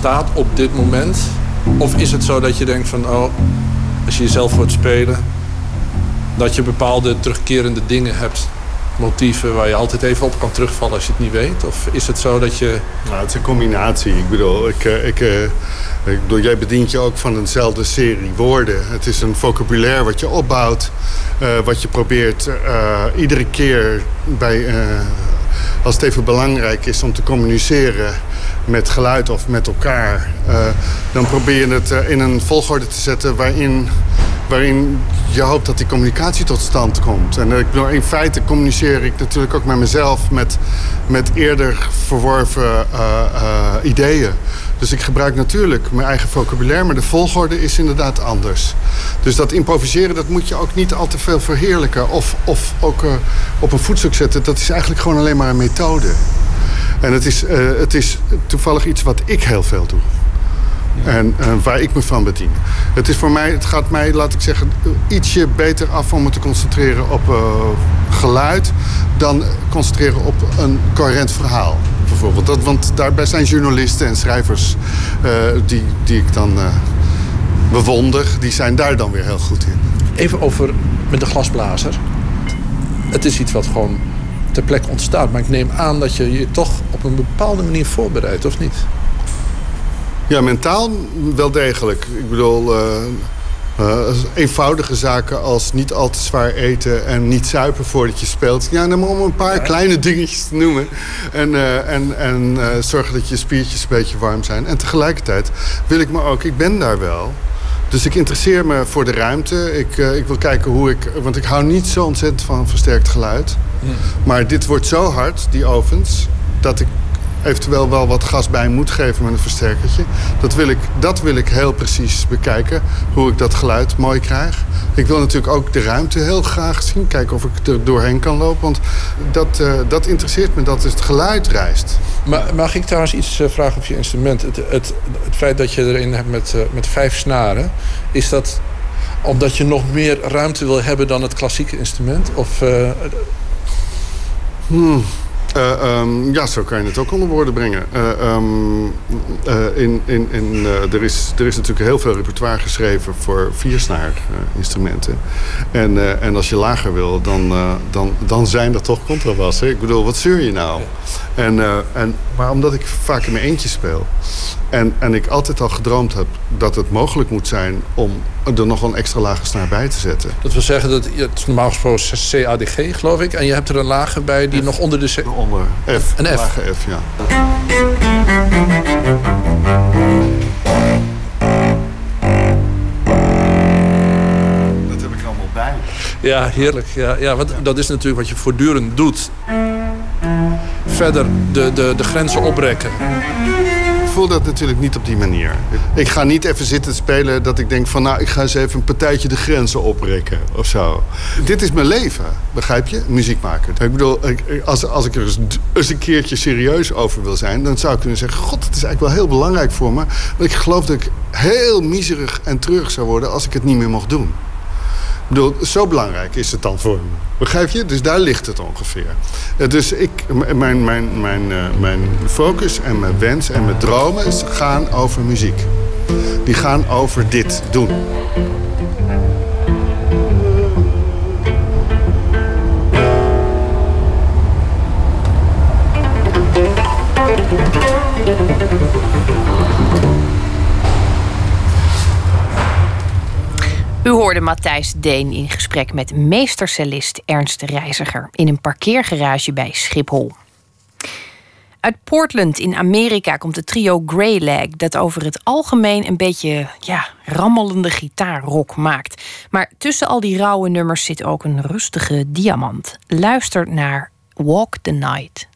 Ontstaat op dit moment? Of is het zo dat je denkt van, oh, als je jezelf wordt spelen, dat je bepaalde terugkerende dingen hebt, motieven waar je altijd even op kan terugvallen als je het niet weet? Of is het zo dat je. Nou, het is een combinatie. Ik bedoel, ik, eh, ik, eh, ik jij bedient je ook van eenzelfde serie woorden. Het is een vocabulaire wat je opbouwt, eh, wat je probeert iedere keer bij. als het even belangrijk is om te communiceren met geluid of met elkaar, dan probeer je het in een volgorde te zetten waarin waarin je hoopt dat die communicatie tot stand komt. En ik bedoel, in feite communiceer ik natuurlijk ook met mezelf met, met eerder verworven ideeën. Dus ik gebruik natuurlijk mijn eigen vocabulaire, maar de volgorde is inderdaad anders. Dus dat improviseren, dat moet je ook niet al te veel verheerlijken of, of ook op een voetstuk zetten. Dat is eigenlijk gewoon alleen maar een methode. En het is, het is toevallig iets wat ik heel veel doe. En uh, waar ik me van bedien. Het, is voor mij, het gaat mij, laat ik zeggen, ietsje beter af om me te concentreren op uh, geluid... dan concentreren op een coherent verhaal, bijvoorbeeld. Dat, want daarbij zijn journalisten en schrijvers uh, die, die ik dan bewonder... die zijn daar dan weer heel goed in. Even over met de glasblazer. Het is iets wat gewoon ter plekke ontstaat. Maar ik neem aan dat je je toch op een bepaalde manier voorbereidt, of niet? Ja, mentaal wel degelijk. Ik bedoel, uh, uh, eenvoudige zaken als niet al te zwaar eten en niet zuipen voordat je speelt. Ja, dan om een paar kleine dingetjes te noemen. En, uh, en, en zorgen dat je spiertjes een beetje warm zijn. En tegelijkertijd wil ik me ook, ik ben daar wel. Dus ik interesseer me voor de ruimte. Ik, ik wil kijken hoe ik. Want ik hou niet zo ontzettend van versterkt geluid. Maar dit wordt zo hard, die ovens, dat ik eventueel wel wat gas bij moet geven met een versterkertje. Dat wil ik, dat wil ik heel precies bekijken, hoe ik dat geluid mooi krijg. Ik wil natuurlijk ook de ruimte heel graag zien, kijken of ik er doorheen kan lopen. Want dat, uh, dat interesseert me, dat het geluid reist. Maar mag ik trouwens iets uh, vragen op je instrument? Het, het, het, feit dat je erin hebt met, uh, met vijf snaren, is dat omdat je nog meer ruimte wil hebben dan het klassieke instrument? Of, hmm. Uh, um, ja, zo kan je het ook onder woorden brengen. Uh, um, uh, in, in, in, er, is, er is natuurlijk heel veel repertoire geschreven voor viersnaar instrumenten. En, en als je lager wil, dan, dan, dan zijn er toch contrabassen. Ik bedoel, wat zeur je nou? En, en, maar omdat ik vaak in mijn eentje speel... En, en ik altijd al gedroomd heb dat het mogelijk moet zijn om er nog een extra lage snaar bij te zetten. Dat wil zeggen dat het is normaal gesproken CADG, geloof ik. En je hebt er een lager bij die nog onder de C. Onder F. Een F. Lage F, ja. Dat heb ik allemaal bij. Ja, heerlijk. Ja, ja, want dat is natuurlijk wat je voortdurend doet. Verder de, de, de grenzen oprekken voel dat natuurlijk niet op die manier. Ik ga niet even zitten spelen dat ik denk van... nou, ik ga eens even een partijtje de grenzen oprekken of zo. Dit is mijn leven, begrijp je? Muziek maken. Ik bedoel, als, als ik er eens een keertje serieus over wil zijn... dan zou ik kunnen zeggen... god, het is eigenlijk wel heel belangrijk voor me. Want ik geloof dat ik heel miserig en treurig zou worden... als ik het niet meer mocht doen. Bedoel, zo belangrijk is het dan voor me. Begrijp je? Dus daar ligt het ongeveer. Uh, dus ik, mijn, mijn, mijn, uh, mijn focus en mijn wens en mijn dromen gaan over muziek. Die gaan over dit doen. U hoorde Matthijs Deen in gesprek met meestercellist Ernst Reiziger in een parkeergarage bij Schiphol. Uit Portland in Amerika komt het trio Greylag, dat over het algemeen een beetje ja, rammelende gitaarrock maakt. Maar tussen al die rauwe nummers zit ook een rustige diamant. Luister naar Walk the Night.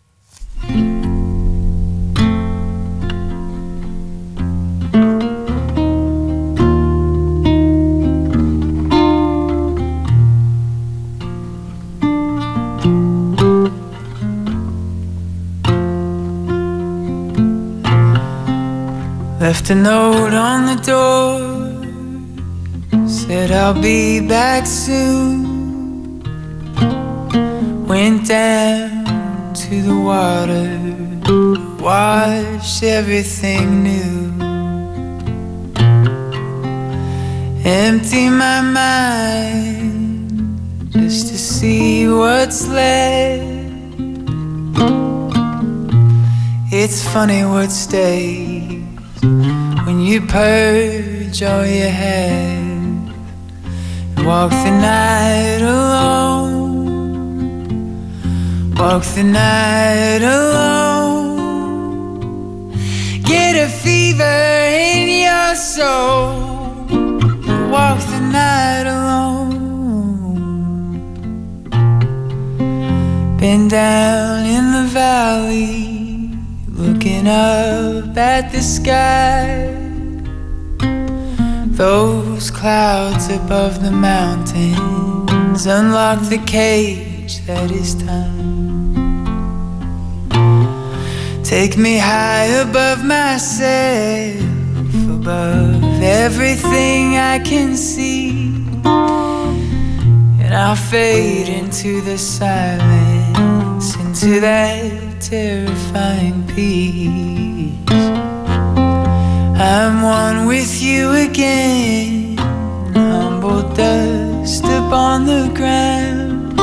Left a note on the door, said I'll be back soon. Went down to the water, watched everything new. Empty my mind just to see what's left. It's funny what stays when you purge all you have. And walk the night alone. Walk the night alone. Get a fever in your soul. Walk the night alone. Been down in the valley looking up at the sky. Those clouds above the mountains unlock the cage that is time. Take me high above myself, above everything I can see. And I'll fade into the silence, into that terrifying peace. I'm one with you again, humble dust upon the ground.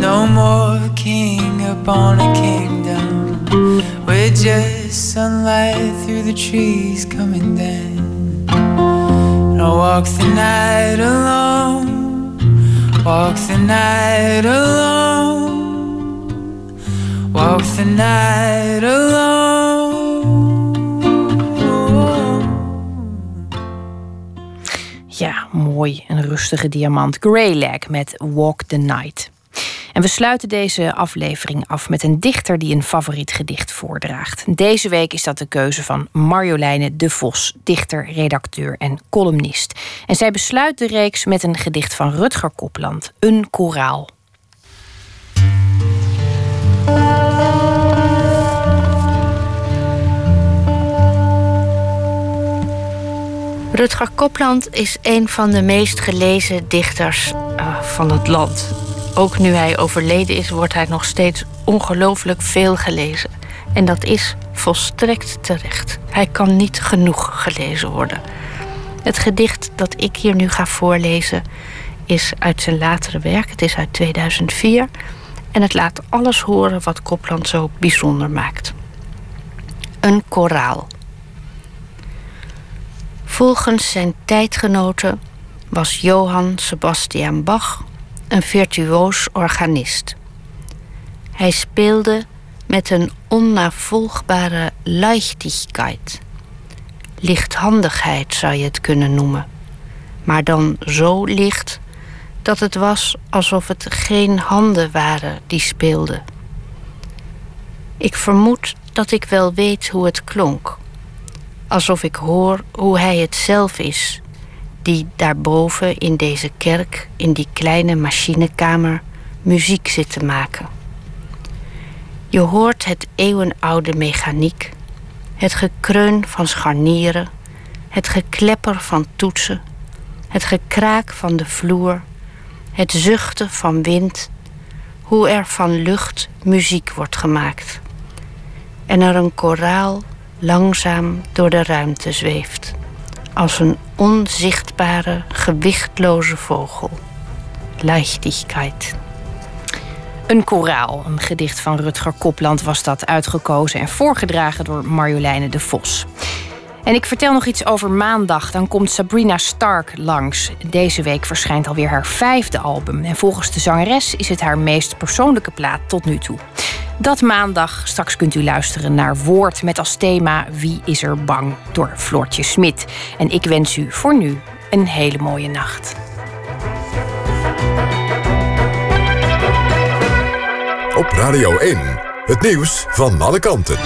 No more king upon a kingdom. We're just sunlight through the trees coming down. And I'll walk the night alone, walk the night alone. Walk the night alone. Ja, mooi. Een rustige diamant. Greylag met Walk the Night. En we sluiten deze aflevering af met een dichter die een favoriet gedicht voordraagt. Deze week is dat de keuze van Marjoleine de Vos, dichter, redacteur en columnist. En zij besluit de reeks met een gedicht van Rutger Kopland, Een koraal. Rutger Kopland is een van de meest gelezen dichters uh, van het land. Ook nu hij overleden is, wordt hij nog steeds ongelooflijk veel gelezen. En dat is volstrekt terecht. Hij kan niet genoeg gelezen worden. Het gedicht dat ik hier nu ga voorlezen is uit zijn latere werk. Het is uit 2004 en het laat alles horen wat Kopland zo bijzonder maakt. Een koraal. Volgens zijn tijdgenoten was Johann Sebastian Bach een virtuoos organist. Hij speelde met een onnavolgbare leichtigkeit. Lichthandigheid zou je het kunnen noemen. Maar dan zo licht dat het was alsof het geen handen waren die speelden. Ik vermoed dat ik wel weet hoe het klonk alsof ik hoor hoe hij het zelf is, die daarboven in deze kerk, in die kleine machinekamer, muziek zit te maken. Je hoort het eeuwenoude mechaniek, het gekreun van scharnieren, het geklepper van toetsen, het gekraak van de vloer, het zuchten van wind, hoe er van lucht muziek wordt gemaakt. En er een koraal langzaam door de ruimte zweeft. Als een onzichtbare, gewichtloze vogel. Leichtigkeit. Een koraal, een gedicht van Rutger Kopland was dat uitgekozen en voorgedragen door Marjoleine de Vos. En ik vertel nog iets over maandag. Dan komt Sabrina Stark langs. Deze week verschijnt alweer haar vijfde album. En volgens de zangeres is het haar meest persoonlijke plaat tot nu toe. Dat maandag. Straks kunt u luisteren naar Woord met als thema Wie is er bang? door Floortje Smit. En ik wens u voor nu een hele mooie nacht. Op Radio 1, het nieuws van alle kanten.